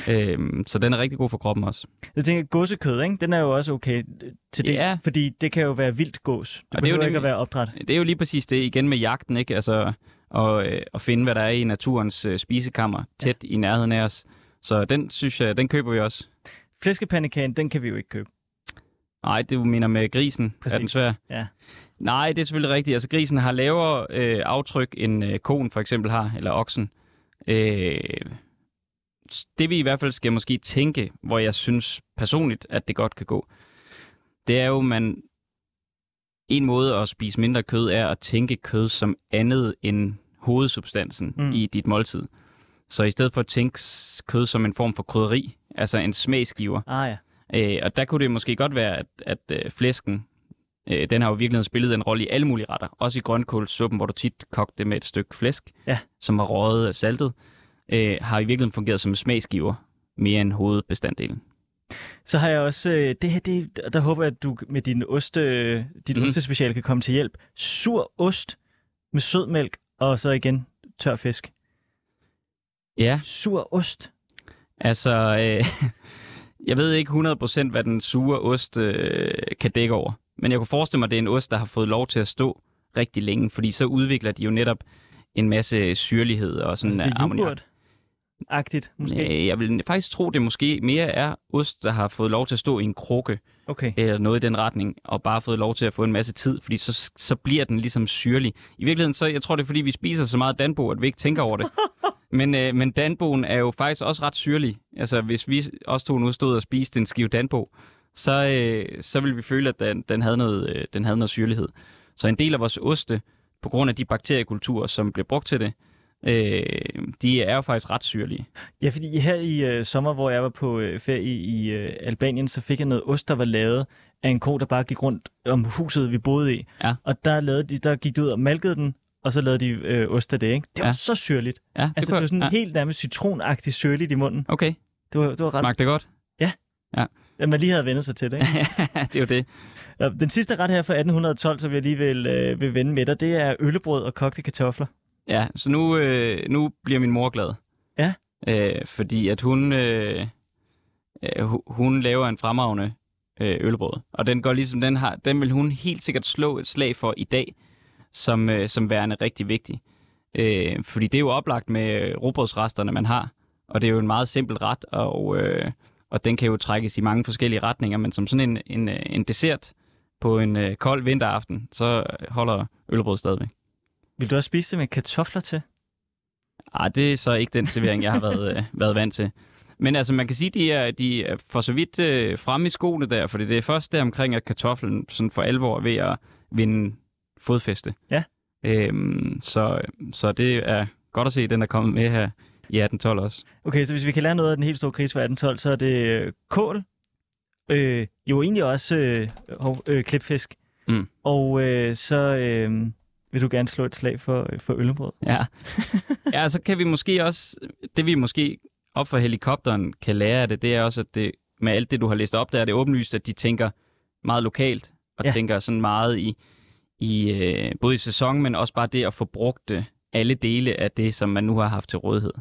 Øhm, så den er rigtig god for kroppen også. Jeg tænker, gåsekød, ikke? den er jo også okay øh, til det, Ja. fordi det kan jo være vildt gås. Det, det er jo jo ikke nemlig- at være opdræt. Det er jo lige præcis det igen med jagten, ikke? Altså at, øh, at finde, hvad der er i naturens øh, spisekammer tæt ja. i nærheden af os. Så den synes jeg, den køber vi også. Flæskepandekagen, den kan vi jo ikke købe. Nej, det du mener med grisen. Præcis. Er den svær? Ja. Nej, det er selvfølgelig rigtigt. Altså grisen har lavere øh, aftryk end øh, koen for eksempel har, eller oksen. Øh, det vi i hvert fald skal måske tænke, hvor jeg synes personligt, at det godt kan gå, det er jo, man en måde at spise mindre kød er at tænke kød som andet end hovedsubstansen Mm. i dit måltid. Så i stedet for at tænke kød som en form for krydderi, altså en smagsgiver, Ah ja. Øh, og der kunne det måske godt være, at, at øh, flæsken Øh, den har jo virkelig spillet en rolle i alle mulige retter. Også i grønkålssuppen, hvor du tit kogte det med et stykke flæsk, Ja. som var røget og saltet. Øh, har i virkeligheden fungeret som smagsgiver mere end hovedbestanddelen. Så har jeg også, øh, det her, det, der håber jeg, at du med din oste, dit mm. ostespecial kan komme til hjælp. Sur ost med sødmælk, og så igen tør fisk. Ja, Sur ost. altså, øh, jeg ved ikke 100% hvad den sure ost øh, kan dække over. Men jeg kunne forestille mig, at det er en ost, der har fået lov til at stå rigtig længe, fordi så udvikler de jo netop en masse syrlighed og sådan Altså, det er ammoniak. yoghurt-agtigt, måske. Øh, Jeg vil faktisk tro, det måske mere er ost, der har fået lov til at stå i en krukke, Okay. eller noget i den retning, og bare fået lov til at få en masse tid, fordi så, så bliver den ligesom syrlig. I virkeligheden, så jeg tror, det er, fordi vi spiser så meget danbo, at vi ikke tænker over det. men, øh, men danboen er jo faktisk også ret syrlig. Altså, hvis vi også to nu stod og spiste en skive danbo, så, øh, så ville vi føle, at den, den, havde noget, øh, den havde noget syrlighed. Så en del af vores oste, på grund af de bakteriekulturer, som bliver brugt til det, øh, de er jo faktisk ret syrlige. Ja, fordi her i øh, sommer, hvor jeg var på øh, ferie i øh, Albanien, så fik jeg noget ost, der var lavet af en ko, der bare gik rundt om huset, vi boede i. Ja. Og der, lavede de, der gik de ud og malkede den, og så lavede de øh, ost af det, ikke? Det var Ja. så syrligt. Ja, det Altså, det var sådan ja. helt nærmest citronagtigt syrligt i munden. Okay, Det var, det var ret... smagte det godt? At man lige havde vendt sig til det. Ikke? det er jo det. Den sidste ret her fra 1812, som jeg lige vil, øh, vil vende med dig, det er øllebrød og kogte kartofler. Ja, så nu, øh, nu bliver min mor glad. Ja. Øh, fordi at hun, øh, øh, hu- hun laver en fremragende øh, ølbrød. Og den går ligesom, den, har, den vil hun helt sikkert slå et slag for i dag, som, øh, som værende rigtig vigtig. Øh, fordi det er jo oplagt med robrødsresterne, man har. Og det er jo en meget simpel ret, og, øh, og den kan jo trækkes i mange forskellige retninger. Men som sådan en, en, øh, en dessert på en øh, kold vinteraften, så holder ølbrød stadigvæk. Vil du også spise det med kartofler til? Ej, det er så ikke den servering, jeg har været, øh, været vant til. Men altså, man kan sige, de er, de er for så vidt øh, fremme i skoene der, fordi det er først der omkring, at kartoflen sådan for alvor er ved at vinde fodfæste. Ja. Øhm, så, så det er godt at se, at den er kommet med her i 1812 også. Okay, så hvis vi kan lære noget af den helt store krise fra 1812, så er det øh, kål, øh, jo egentlig også øh, øh, klipfisk, Mm. og øh, så øh, vil du gerne slå et slag for, øh, for øllebrød. Ja. ja, så kan vi måske også, det vi måske op for helikopteren kan lære af det, det er også, at det, med alt det, du har læst op, der er det åbenlyst, at de tænker meget lokalt, og Ja. ja. tænker sådan meget i, i øh, både i sæson, men også bare det at få brugt øh, alle dele af det, som man nu har haft til rådighed.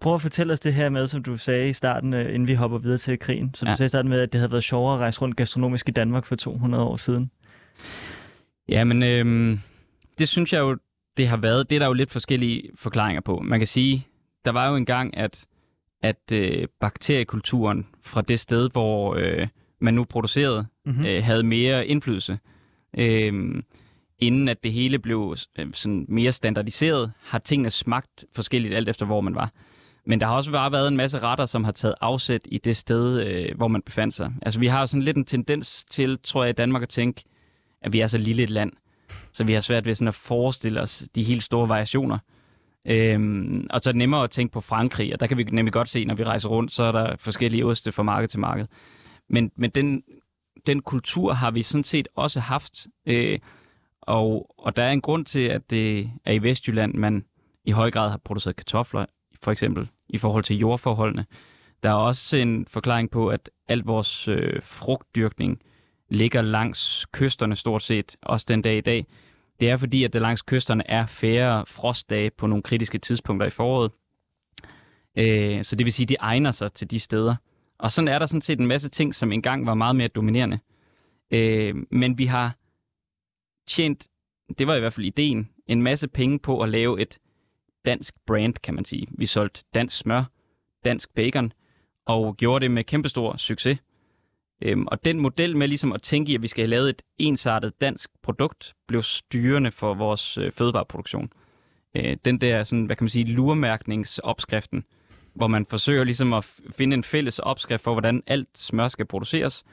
Prøv at fortælle os det her med, som du sagde i starten, øh, inden vi hopper videre til krigen. Så du Ja. sagde i starten med, at det havde været sjovere at rejse rundt gastronomisk i Danmark for 200 år siden. Ja, men øhm, det synes jeg jo, det har været. Det er der jo lidt forskellige forklaringer på. Man kan sige, der var jo engang, at, at øh, bakteriekulturen fra det sted, hvor øh, man nu producerede, Mm-hmm. øh, havde mere indflydelse. Øh, inden at det hele blev øh, sådan mere standardiseret, har tingene smagt forskelligt alt efter, hvor man var. Men der har også bare været en masse retter, som har taget afsæt i det sted, øh, hvor man befandt sig. Altså vi har jo sådan lidt en tendens til, tror jeg, i Danmark at tænke, at vi er så lille et land, så vi har svært ved sådan at forestille os de helt store variationer. Øhm, og så er det nemmere at tænke på Frankrig, og der kan vi nemlig godt se, når vi rejser rundt, så er der forskellige oste fra marked til marked. Men, men den, den kultur har vi sådan set også haft, øh, og, og der er en grund til, at det er i Vestjylland, man i høj grad har produceret kartofler, for eksempel i forhold til jordforholdene. Der er også en forklaring på, at alt vores øh, frugtdyrkning ligger langs kysterne stort set, også den dag i dag. Det er fordi, at der langs kysterne er færre frostdage på nogle kritiske tidspunkter i foråret. Øh, så det vil sige, at de egner sig til de steder. Og sådan er der sådan set en masse ting, som engang var meget mere dominerende. Øh, men vi har tjent, det var i hvert fald ideen, en masse penge på at lave et dansk brand, kan man sige. Vi solgte dansk smør, dansk bacon, og gjorde det med kæmpestor succes. Øhm, og den model med ligesom at tænke i, at vi skal have lavet et ensartet dansk produkt, blev styrende for vores øh, fødevareproduktion. Øh, den der, sådan, hvad kan man sige, lurmærkningsopskriften, hvor man forsøger ligesom at finde en fælles opskrift for, hvordan alt smør skal produceres,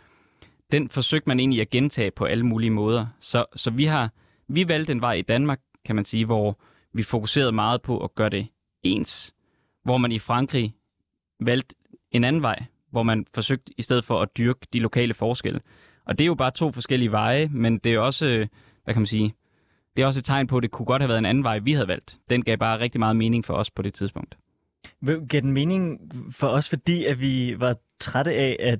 den forsøgte man egentlig at gentage på alle mulige måder. Så, så vi har vi valgte en vej i Danmark, kan man sige, hvor vi fokuserede meget på at gøre det ens, hvor man i Frankrig valgte en anden vej, hvor man forsøgte i stedet for at dyrke de lokale forskelle. Og det er jo bare to forskellige veje, men det er også, øh, hvad kan man sige, det er også et tegn på, at det kunne godt have været en anden vej, vi havde valgt. Den gav bare rigtig meget mening for os på det tidspunkt. Gav den mening for os, fordi at vi var trætte af, at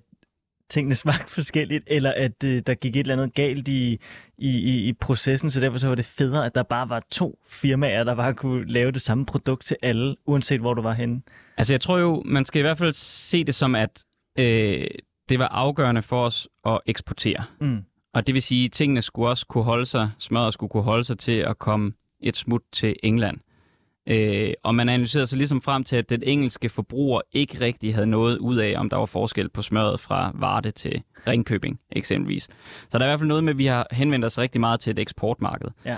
tingene smagte forskelligt, eller at øh, der gik et eller andet galt i, i, i, i processen, så derfor så var det federe, at der bare var to firmaer, der bare kunne lave det samme produkt til alle, uanset hvor du var henne. Altså jeg tror jo, man skal i hvert fald se det som, at øh, det var afgørende for os at eksportere. Mm. Og det vil sige, at tingene skulle også kunne holde sig, smøret skulle kunne holde sig til at komme et smut til England. Øh, og man analyserede sig ligesom frem til, at den engelske forbruger ikke rigtig havde noget ud af, om der var forskel på smøret fra Varde til Ringkøbing eksempelvis. Så der er i hvert fald noget med, at vi har henvendt os rigtig meget til et eksportmarked. Ja.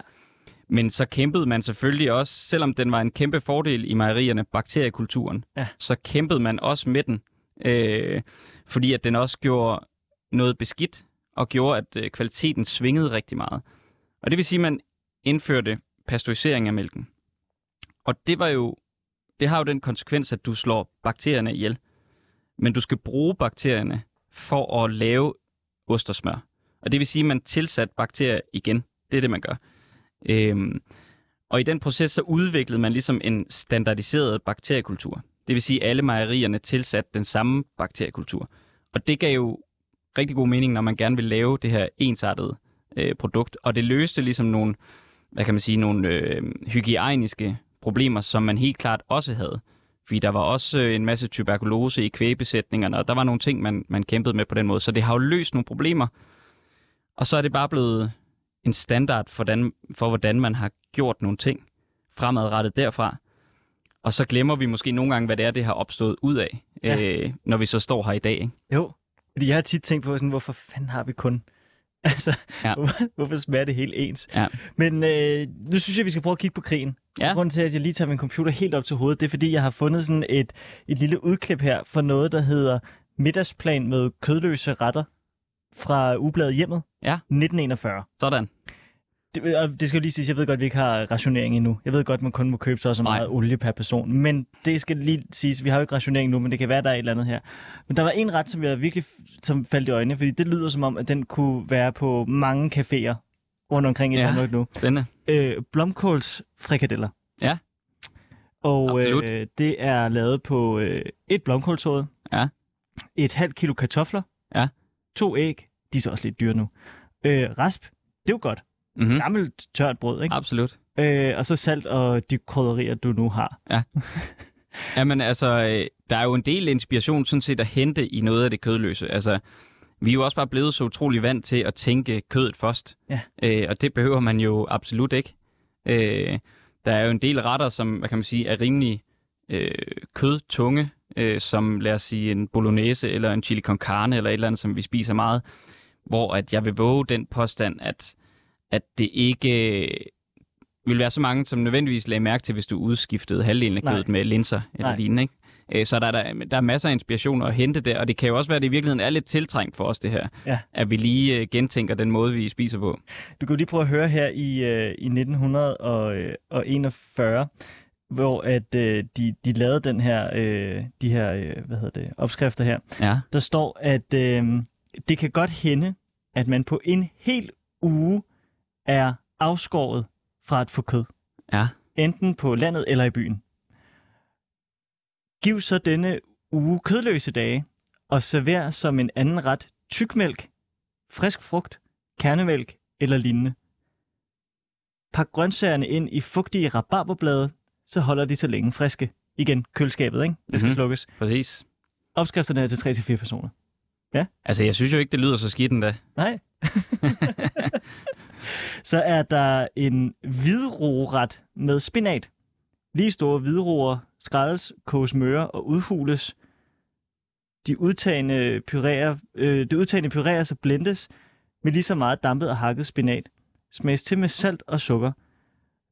Men så kæmpede man selvfølgelig også, selvom den var en kæmpe fordel i mejerierne, bakteriekulturen, Ja. så kæmpede man også med den, øh, fordi at den også gjorde noget beskidt, og gjorde, at øh, kvaliteten svingede rigtig meget. Og det vil sige, at man indførte pasteurisering af mælken. Og det var jo, det har jo den konsekvens, at du slår bakterierne ihjel. Men du skal bruge bakterierne for at lave ost og smør. Og det vil sige, at man tilsat bakterier igen. Det er det, man gør. Øhm, og i den proces, så udviklede man ligesom en standardiseret bakteriekultur. Det vil sige, at alle mejerierne tilsatte den samme bakteriekultur. Og det gav jo rigtig god mening, når man gerne vil lave det her ensartede øh, produkt. Og det løste ligesom nogle, hvad kan man sige, nogle øh, hygiejniske problemer, som man helt klart også havde. Fordi der var også øh, en masse tuberkulose i kvægebesætningerne, og der var nogle ting, man, man kæmpede med på den måde. Så det har jo løst nogle problemer. Og så er det bare blevet en standard for, den, for hvordan man har gjort nogle ting fremadrettet derfra. Og så glemmer vi måske nogle gange, hvad det er, det har opstået ud af, Ja. øh, når vi så står her i dag. Ikke? Jo, fordi jeg har tit tænkt på, sådan, hvorfor fanden har vi kun... Altså, Ja. hvorfor, hvorfor smager det helt ens? Ja. Men øh, nu synes jeg, vi skal prøve at kigge på krigen. Ja. Grunden til, at jeg lige tager min computer helt op til hovedet, det er, fordi jeg har fundet sådan et, et lille udklip her for noget, der hedder Middagsplan med kødløse retter fra Ubladet Hjemmet Ja. 1941. Sådan. Det, og det skal jo lige siges, jeg ved godt, at vi ikke har rationering endnu. Jeg ved godt, at man kun må købe så og så Nej. meget olie per person. Men det skal lige siges, vi har jo ikke rationering nu, men det kan være, der er et eller andet her. Men der var en ret, som jeg virkelig som faldt i øjnene, fordi det lyder som om, at den kunne være på mange caféer rundt omkring i Ja. Danmark nu. Spændende. Øh, blomkåls frikadeller. Ja. Og Absolut. øh, det er lavet på øh, et blomkålshoved, Ja. et halvt kilo kartofler, Ja. to æg, de er så også lidt dyre nu, øh, rasp, det er jo godt, Mm-hmm. mm. gammelt tørt brød, ikke? Absolut. Øh, og så salt og de krydderier, du nu har. Jamen altså, øh, der er jo en del inspiration sådan set at hente i noget af det kødløse. Altså, vi er jo også bare blevet så utrolig vant til at tænke kødet først. Ja. Øh, og det behøver man jo absolut ikke. Øh, der er jo en del retter, som hvad kan man sige, er rimelig øh, kødtunge, øh, som lad os sige en bolognese eller en chili con carne eller et eller andet, som vi spiser meget. Hvor at jeg vil våge den påstand, at, at det ikke øh, vil være så mange, som nødvendigvis lagde mærke til, hvis du udskiftede halvdelen af kødet med linser eller Nej. lignende. Ikke? Øh, Så der er, der, der er masser af inspiration at hente der, og det kan jo også være, at det i virkeligheden er lidt tiltrængt for os, det her. Ja. At vi lige øh, gentænker den måde, vi spiser på. Du kan jo lige prøve at høre her i, i 1941, hvor at øh, de, de lavede den her, øh, de her øh, hvad hedder det, opskrifter her. Ja. Der står, at øh, det kan godt hende, at man på en hel uge er afskåret fra at få kød. Ja. Enten på landet eller i byen. Giv så denne uge kødløse dage, og server som en anden ret tykmælk, frisk frugt, kernemælk eller lignende. Pak grøntsagerne ind i fugtige rabarberblade, så holder de så længe friske. Igen, køleskabet, ikke? Det skal Mhm. mm-hmm. slukkes. Præcis. Opskrifterne er til 3-4 personer. Altså, jeg synes jo ikke, det lyder så skidt endda. Nej. så er der en hvidroret med spinat. Lige store hvidroer skrælles, koges møre og udhules. De udtagende pyræer, øh, det udtagende pyræer og blendes med lige så meget dampet og hakket spinat. Smages til med salt og sukker.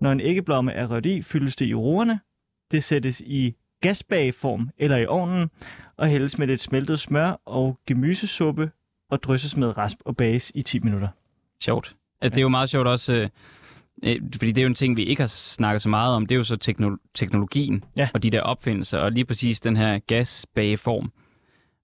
Når en æggeblomme er rørt i, fyldes det i roerne. Det sættes i gasbageform eller i ovnen og hældes med lidt smeltet smør og gemysesuppe og drysses med rasp og bages i 10 minutter. Sjovt. Altså, det er jo meget sjovt også, øh, øh, fordi det er jo en ting, vi ikke har snakket så meget om, det er jo så teknolo- teknologien Ja. og de der opfindelser, og lige præcis den her gasbageform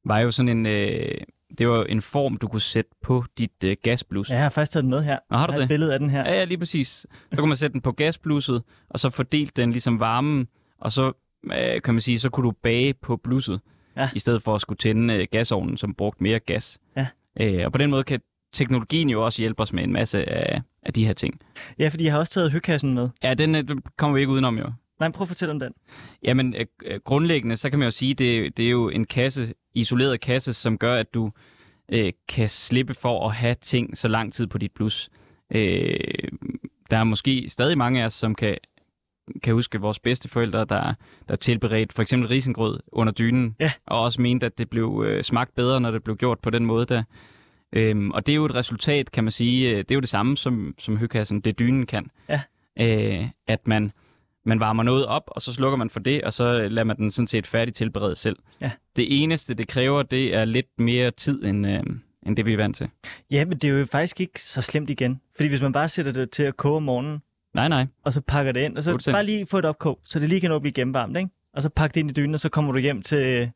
var jo sådan en, øh, det var en form, du kunne sætte på dit øh, gasblus. Ja, jeg har faktisk taget den med her. Nå, har du jeg har et det? billede af den her. Ja, ja, lige præcis. Så kunne man sætte den på gasblusset, og så fordelt den ligesom varmen, og så øh, kan man sige, så kunne du bage på blusset, Ja. i stedet for at skulle tænde øh, gasovnen, som brugte mere gas. Ja. Øh, og på den måde kan teknologien jo også hjælpe os med en masse af, af de her ting. Ja, fordi jeg har også taget høkassen med. Ja, den, øh, den kommer vi ikke udenom jo. Nej, prøv at fortælle om den. Jamen, øh, øh, grundlæggende, så kan man jo sige, det, det er jo en kasse, isoleret kasse, som gør, at du øh, kan slippe for at have ting så lang tid på dit blus. Øh, der er måske stadig mange af os, som kan, kan huske vores bedste forældre, der, der tilberedt for eksempel risengrød under dynen, Ja. og også mente, at det blev øh, smagt bedre, når det blev gjort på den måde der. Øhm, og det er jo et resultat, kan man sige, øh, det er jo det samme som, som høkassen, det dynen kan. Ja. Øh, at man, man varmer noget op, og så slukker man for det, og så lader man den sådan set færdigt tilberede selv. Ja. Det eneste, det kræver, det er lidt mere tid, end, øh, end det vi er vant til. Ja, men det er jo faktisk ikke så slemt igen. Fordi hvis man bare sætter det til at koge om morgenen, Nej, nej. og så pakker det ind, og så Fuldstændig. bare lige få et opkog, så det lige kan nå at blive gennemvarmt, ikke? Og så pakke det ind i dynen, og så kommer du hjem til,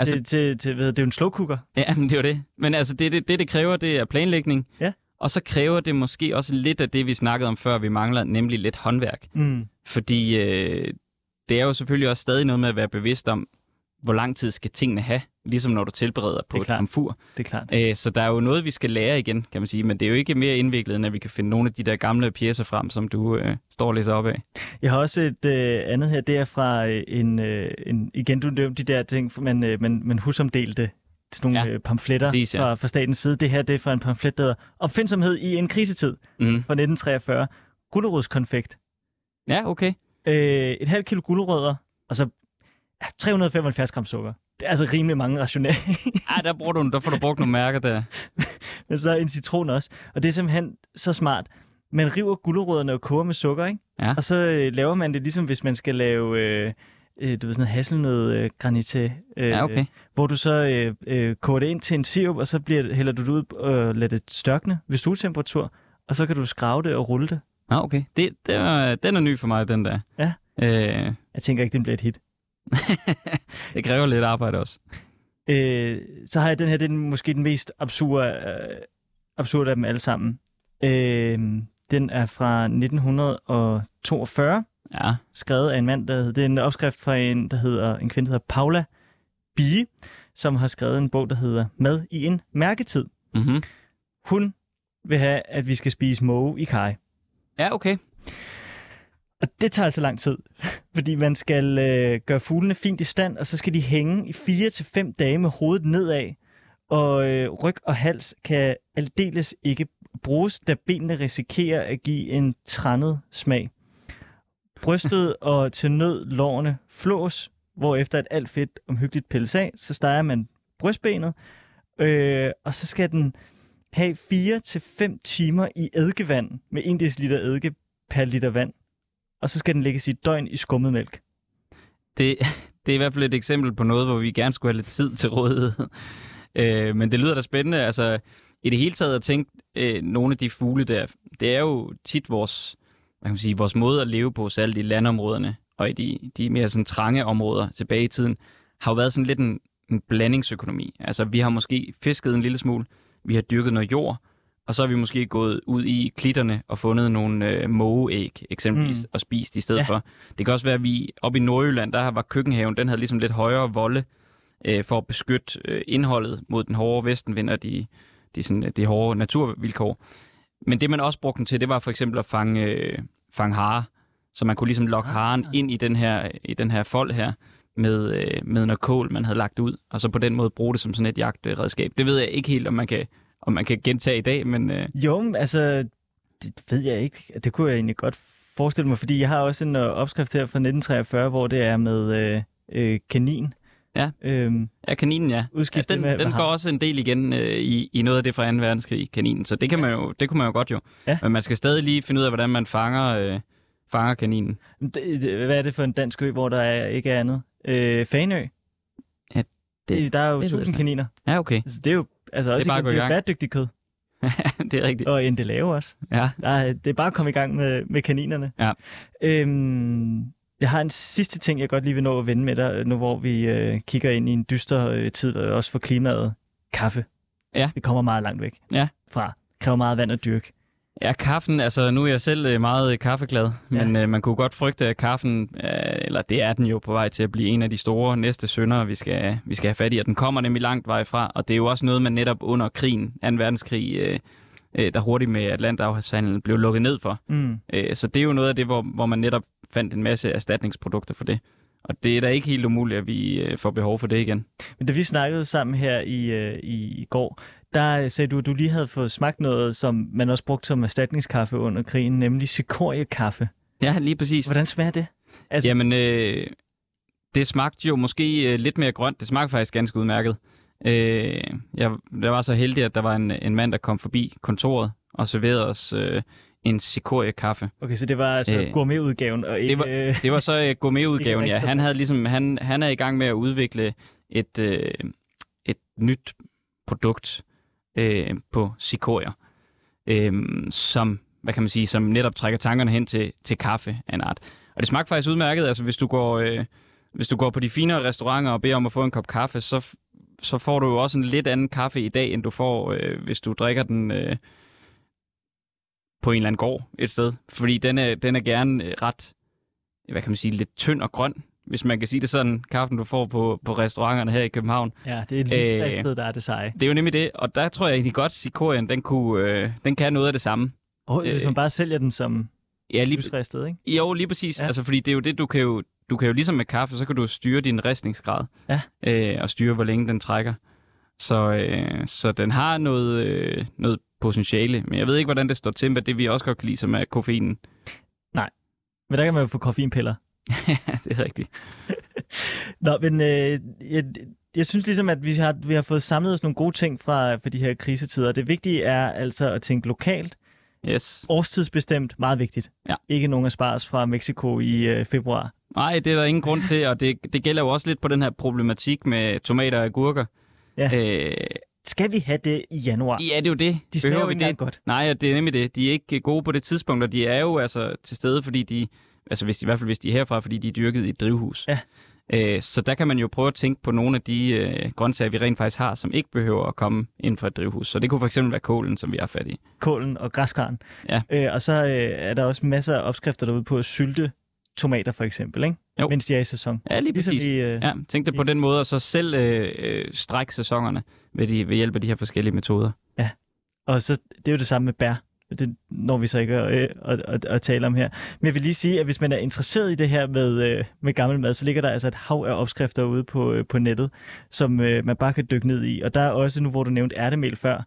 Altså- til, til, til hedder det er jo en slow cooker. Ja, men det er jo det. Men altså, det, det, det, det kræver, det er planlægning. Ja. Og så kræver det måske også lidt af det, vi snakkede om før, vi mangler, nemlig lidt håndværk. Mm. Fordi øh, det er jo selvfølgelig også stadig noget med at være bevidst om, hvor lang tid skal tingene have, ligesom når du tilbereder på et komfur. Det er klart. Øh, så der er jo noget, vi skal lære igen, kan man sige. Men det er jo ikke mere indviklet, end at vi kan finde nogle af de der gamle pjæser frem, som du øh, står og læser op af. Jeg har også et øh, andet her, det er fra øh, en, øh, en igen du nævnte de der ting, man, øh, man, man husomdelte til nogle Ja, øh, pamfletter præcis, ja. fra, fra statens side. Det her det er fra en pamflet, der hedder Opfindsomhed i en krisetid Mm. fra 1943. Gulerodskonfekt. Ja, okay. Øh, et halvt kilo gulerødder, og så 375 gram sukker. Det er altså rimelig mange rationale. Ej, der, bruger du, der får du brugt nogle mærker der. Men så en citron også. Og det er simpelthen så smart. Man river gulerødderne og koger med sukker, ikke? Ja. Og så øh, laver man det ligesom, hvis man skal lave, øh, øh, du ved, sådan noget hasselnød øh, granité. Øh, Ja, okay. Hvor du så øh, øh, koger det ind til en sirup, og så bliver, det- hælder du det ud og lader det størkne ved stuetemperatur. Og så kan du skrave det og rulle det. Ja, okay. Det, det er, den er ny for mig, den der. Ja. Øh, Jeg tænker ikke, den bliver et hit. det kræver lidt arbejde også. Øh, så har jeg den her, det er måske den mest absurde, øh, absurde af dem alle sammen. Øh, den er fra 1942, Ja. skrevet af en mand, der hedder, det er en opskrift fra en, der hedder, en kvinde, der hedder Paula Bie, som har skrevet en bog, der hedder Mad i en mærketid. Mm-hmm. Hun vil have, at vi skal spise måge i kaj. Ja, okay. Og det tager altså lang tid, fordi man skal øh, gøre fuglene fint i stand, og så skal de hænge i 4 til fem dage med hovedet nedad, og øh, ryg og hals kan aldeles ikke bruges, da benene risikerer at give en trændet smag. Brystet og til nød lårene flås, hvor efter et alt fedt omhyggeligt pilles af, så steger man brystbenet, øh, og så skal den have 4 til 5 timer i eddikevand med 1 dl eddike per liter vand og så skal den lægges i et døgn i skummet mælk. Det, det er i hvert fald et eksempel på noget, hvor vi gerne skulle have lidt tid til rådighed. Øh, men det lyder da spændende. Altså, i det hele taget at tænke, øh, nogle af de fugle der, det er jo tit vores, hvad kan man sige, vores måde at leve på, særligt i landområderne og i de, de mere sådan trange områder tilbage i tiden, har jo været sådan lidt en, en blandingsøkonomi. Altså, vi har måske fisket en lille smule, vi har dyrket noget jord, og så har vi måske gået ud i klitterne og fundet nogle øh, mågeæg, eksempelvis, Mm. og spist i stedet Ja. for. Det kan også være, at vi oppe i Nordjylland, der var køkkenhaven, den havde ligesom lidt højere volde øh, for at beskytte øh, indholdet mod den hårde vestenvind og de, de, sådan, de hårde naturvilkår. Men det, man også brugte den til, det var for eksempel at fange, øh, fange hare. Så man kunne ligesom lokke Ah. haren ind i den her, i den her fold her med, øh, med noget kål, man havde lagt ud, og så på den måde bruge det som sådan et jagtredskab. Det ved jeg ikke helt, om man kan, om man kan gentage i dag, men øh, Jo, altså, det ved jeg ikke. Det kunne jeg egentlig godt forestille mig, fordi jeg har også en øh, opskrift her fra 1943, hvor det er med øh, øh, kanin. Ja. Øhm, ja, kaninen, ja. ja den, med, den går også en del igen øh, i, i noget af det fra 2. verdenskrig, kaninen, så det, kan man jo, det kunne man jo godt jo. Ja. Men man skal stadig lige finde ud af, hvordan man fanger, øh, fanger kaninen. Det, det, hvad er det for en dansk ø, hvor der er, ikke er andet? Øh, Fanø? Ja, det, der er jo tusind kaniner. Ja, okay. Altså, det er jo altså også bare i det er jo gang. bæredygtigt kød. det er rigtigt. Og endelave også. Ja. Er, det er bare at komme i gang med, med kaninerne. Ja. Øhm, jeg har en sidste ting, jeg godt lige vil nå at vende med dig, nu hvor vi øh, kigger ind i en dyster øh, tid, og også for klimaet kaffe. Ja. Det kommer meget langt væk Ja. fra. Kræver meget vand at dyrke. Ja, kaffen, altså nu er jeg selv øh, meget øh, kaffeglad, Ja. men øh, man kunne godt frygte, at kaffen, øh, eller det er den jo på vej til at blive en af de store næste syndere, vi skal, vi skal have fat i, og den kommer nemlig langt vej fra, og det er jo også noget, man netop under krigen, 2. verdenskrig, øh, øh, der hurtigt med Atlanterhavshandlen blev lukket ned for. Mm. Øh, så det er jo noget af det, hvor, hvor man netop fandt en masse erstatningsprodukter for det. Og det er da ikke helt umuligt, at vi får behov for det igen. Men da vi snakkede sammen her i, i, i går, der sagde du, at du lige havde fået smagt noget, som man også brugte som erstatningskaffe under krigen, nemlig cikoriekaffe. Ja, lige præcis. Hvordan smager det? Altså, Jamen, øh, det smagte jo måske øh, lidt mere grønt. Det smagte faktisk ganske udmærket. Øh, jeg, jeg var så heldig, at der var en, en mand, der kom forbi kontoret og serverede os øh, en cikorie-kaffe. Okay, så det var altså Øh, gourmetudgaven, og ikke... var- øh, Det var så øh, gourmetudgaven, ja. Han, havde ligesom, han, han er i gang med at udvikle et, øh, et nyt produkt øh, på Sikoria, øh, som, hvad kan man sige, som netop trækker tankerne hen til, til kaffe af en art. Og det smagte faktisk udmærket. Altså, hvis du går, øh, hvis du går på de finere restauranter og beder om at få en kop kaffe, så, så får du jo også en lidt anden kaffe i dag, end du får, øh, hvis du drikker den øh, på en eller anden gård et sted. Fordi den er, den er gerne ret, hvad kan man sige, lidt tynd og grøn, hvis man kan sige det sådan, kaffen du får på, på restauranterne her i København. ja, det er et Øh, livsfristet, der er det seje. Det er jo nemlig det, og der tror jeg egentlig godt, at cikorien, den, kunne, øh, den kan noget af det samme. Og hvis øh, man bare sælger den som Ja, lige, ikke? Jo, lige præcis. Ja. Altså, fordi det er jo det, du kan jo, du kan jo ligesom med kaffe, så kan du styre din ristningsgrad. Ja. Øh, og styre, hvor længe den trækker. Så, øh, så den har noget, øh, noget potentiale. Men jeg ved ikke, hvordan det står til med det, vi også godt kan lide, som er koffeinen. Men der kan man jo få koffeinpiller. Ja, det er rigtigt. Nå, men øh, jeg, jeg synes ligesom, at vi har, vi har fået samlet os nogle gode ting fra, fra de her krisetider. Det vigtige er altså at tænke lokalt, Yes. årstidsbestemt, meget vigtigt. Ja. Ikke nogen af spars fra Mexico i øh, februar. Nej, det er der ingen grund til, og det, det gælder jo også lidt på den her problematik med tomater og agurker. Ja. Øh, Skal vi have det i januar? ja, det er jo det. De smager Behøver jo vi ikke engang godt. Nej, det er nemlig det. De er ikke gode på det tidspunkt, og de er jo altså til stede, fordi de, altså hvis, i hvert fald hvis de er herfra, fordi de er dyrket i et drivhus. Ja. Øh, så der kan man jo prøve at tænke på nogle af de øh, grøntsager, vi rent faktisk har, som ikke behøver at komme ind fra et drivhus. Så det kunne for eksempel være kålen, som vi har fat i. Kålen og græskaren. Ja. Øh, og så øh, er der også masser af opskrifter derude på at sylte tomater for eksempel, ikke? Jo. mens de er i sæson. Ja, lige Ligesom præcis. i, øh, Ja, tænk det på den måde, og så selv øh, øh, strække sæsonerne ved, de, ved hjælp af de her forskellige metoder. Og så, det er jo det samme med bær. Det når vi så ikke at, øh, at, at, at tale om her. Men jeg vil lige sige, at hvis man er interesseret i det her med, øh, med gammel mad, så ligger der altså et hav af opskrifter ude på, øh, på nettet, som man bare kan dykke ned i. Og der er også, nu hvor du nævnte ærtemel før,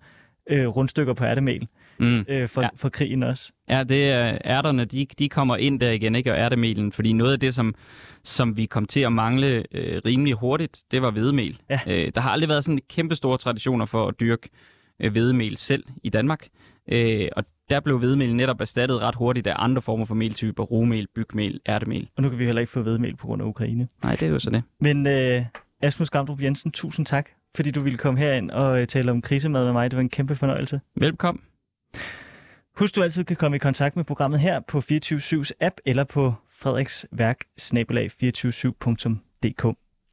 øh, rundstykker på ærtemel Mm. øh, for. Ja. for krigen også. Ja, det er ærterne, de, de kommer ind der igen, ikke? Og ærtemelen, fordi noget af det, som, som vi kom til at mangle øh, rimelig hurtigt, det var hvedemel. Ja. Øh, der har aldrig været sådan kæmpe store traditioner for at dyrke øh, hvedemel selv i Danmark. Øh, og der blev hvedemel netop erstattet ret hurtigt af andre former for meltyper, rumel, bygmel, ærtemel. Og nu kan vi heller ikke få vedmel på grund af Ukraine. Nej, det er jo så det. Men øh, Asmus Gamdrup Jensen, tusind tak, fordi du ville komme herind og øh, tale om krisemad med mig. Det var en kæmpe fornøjelse. Velkommen. Husk, du altid kan komme i kontakt med programmet her på 24-7's app eller på frederiksværk 247.dk.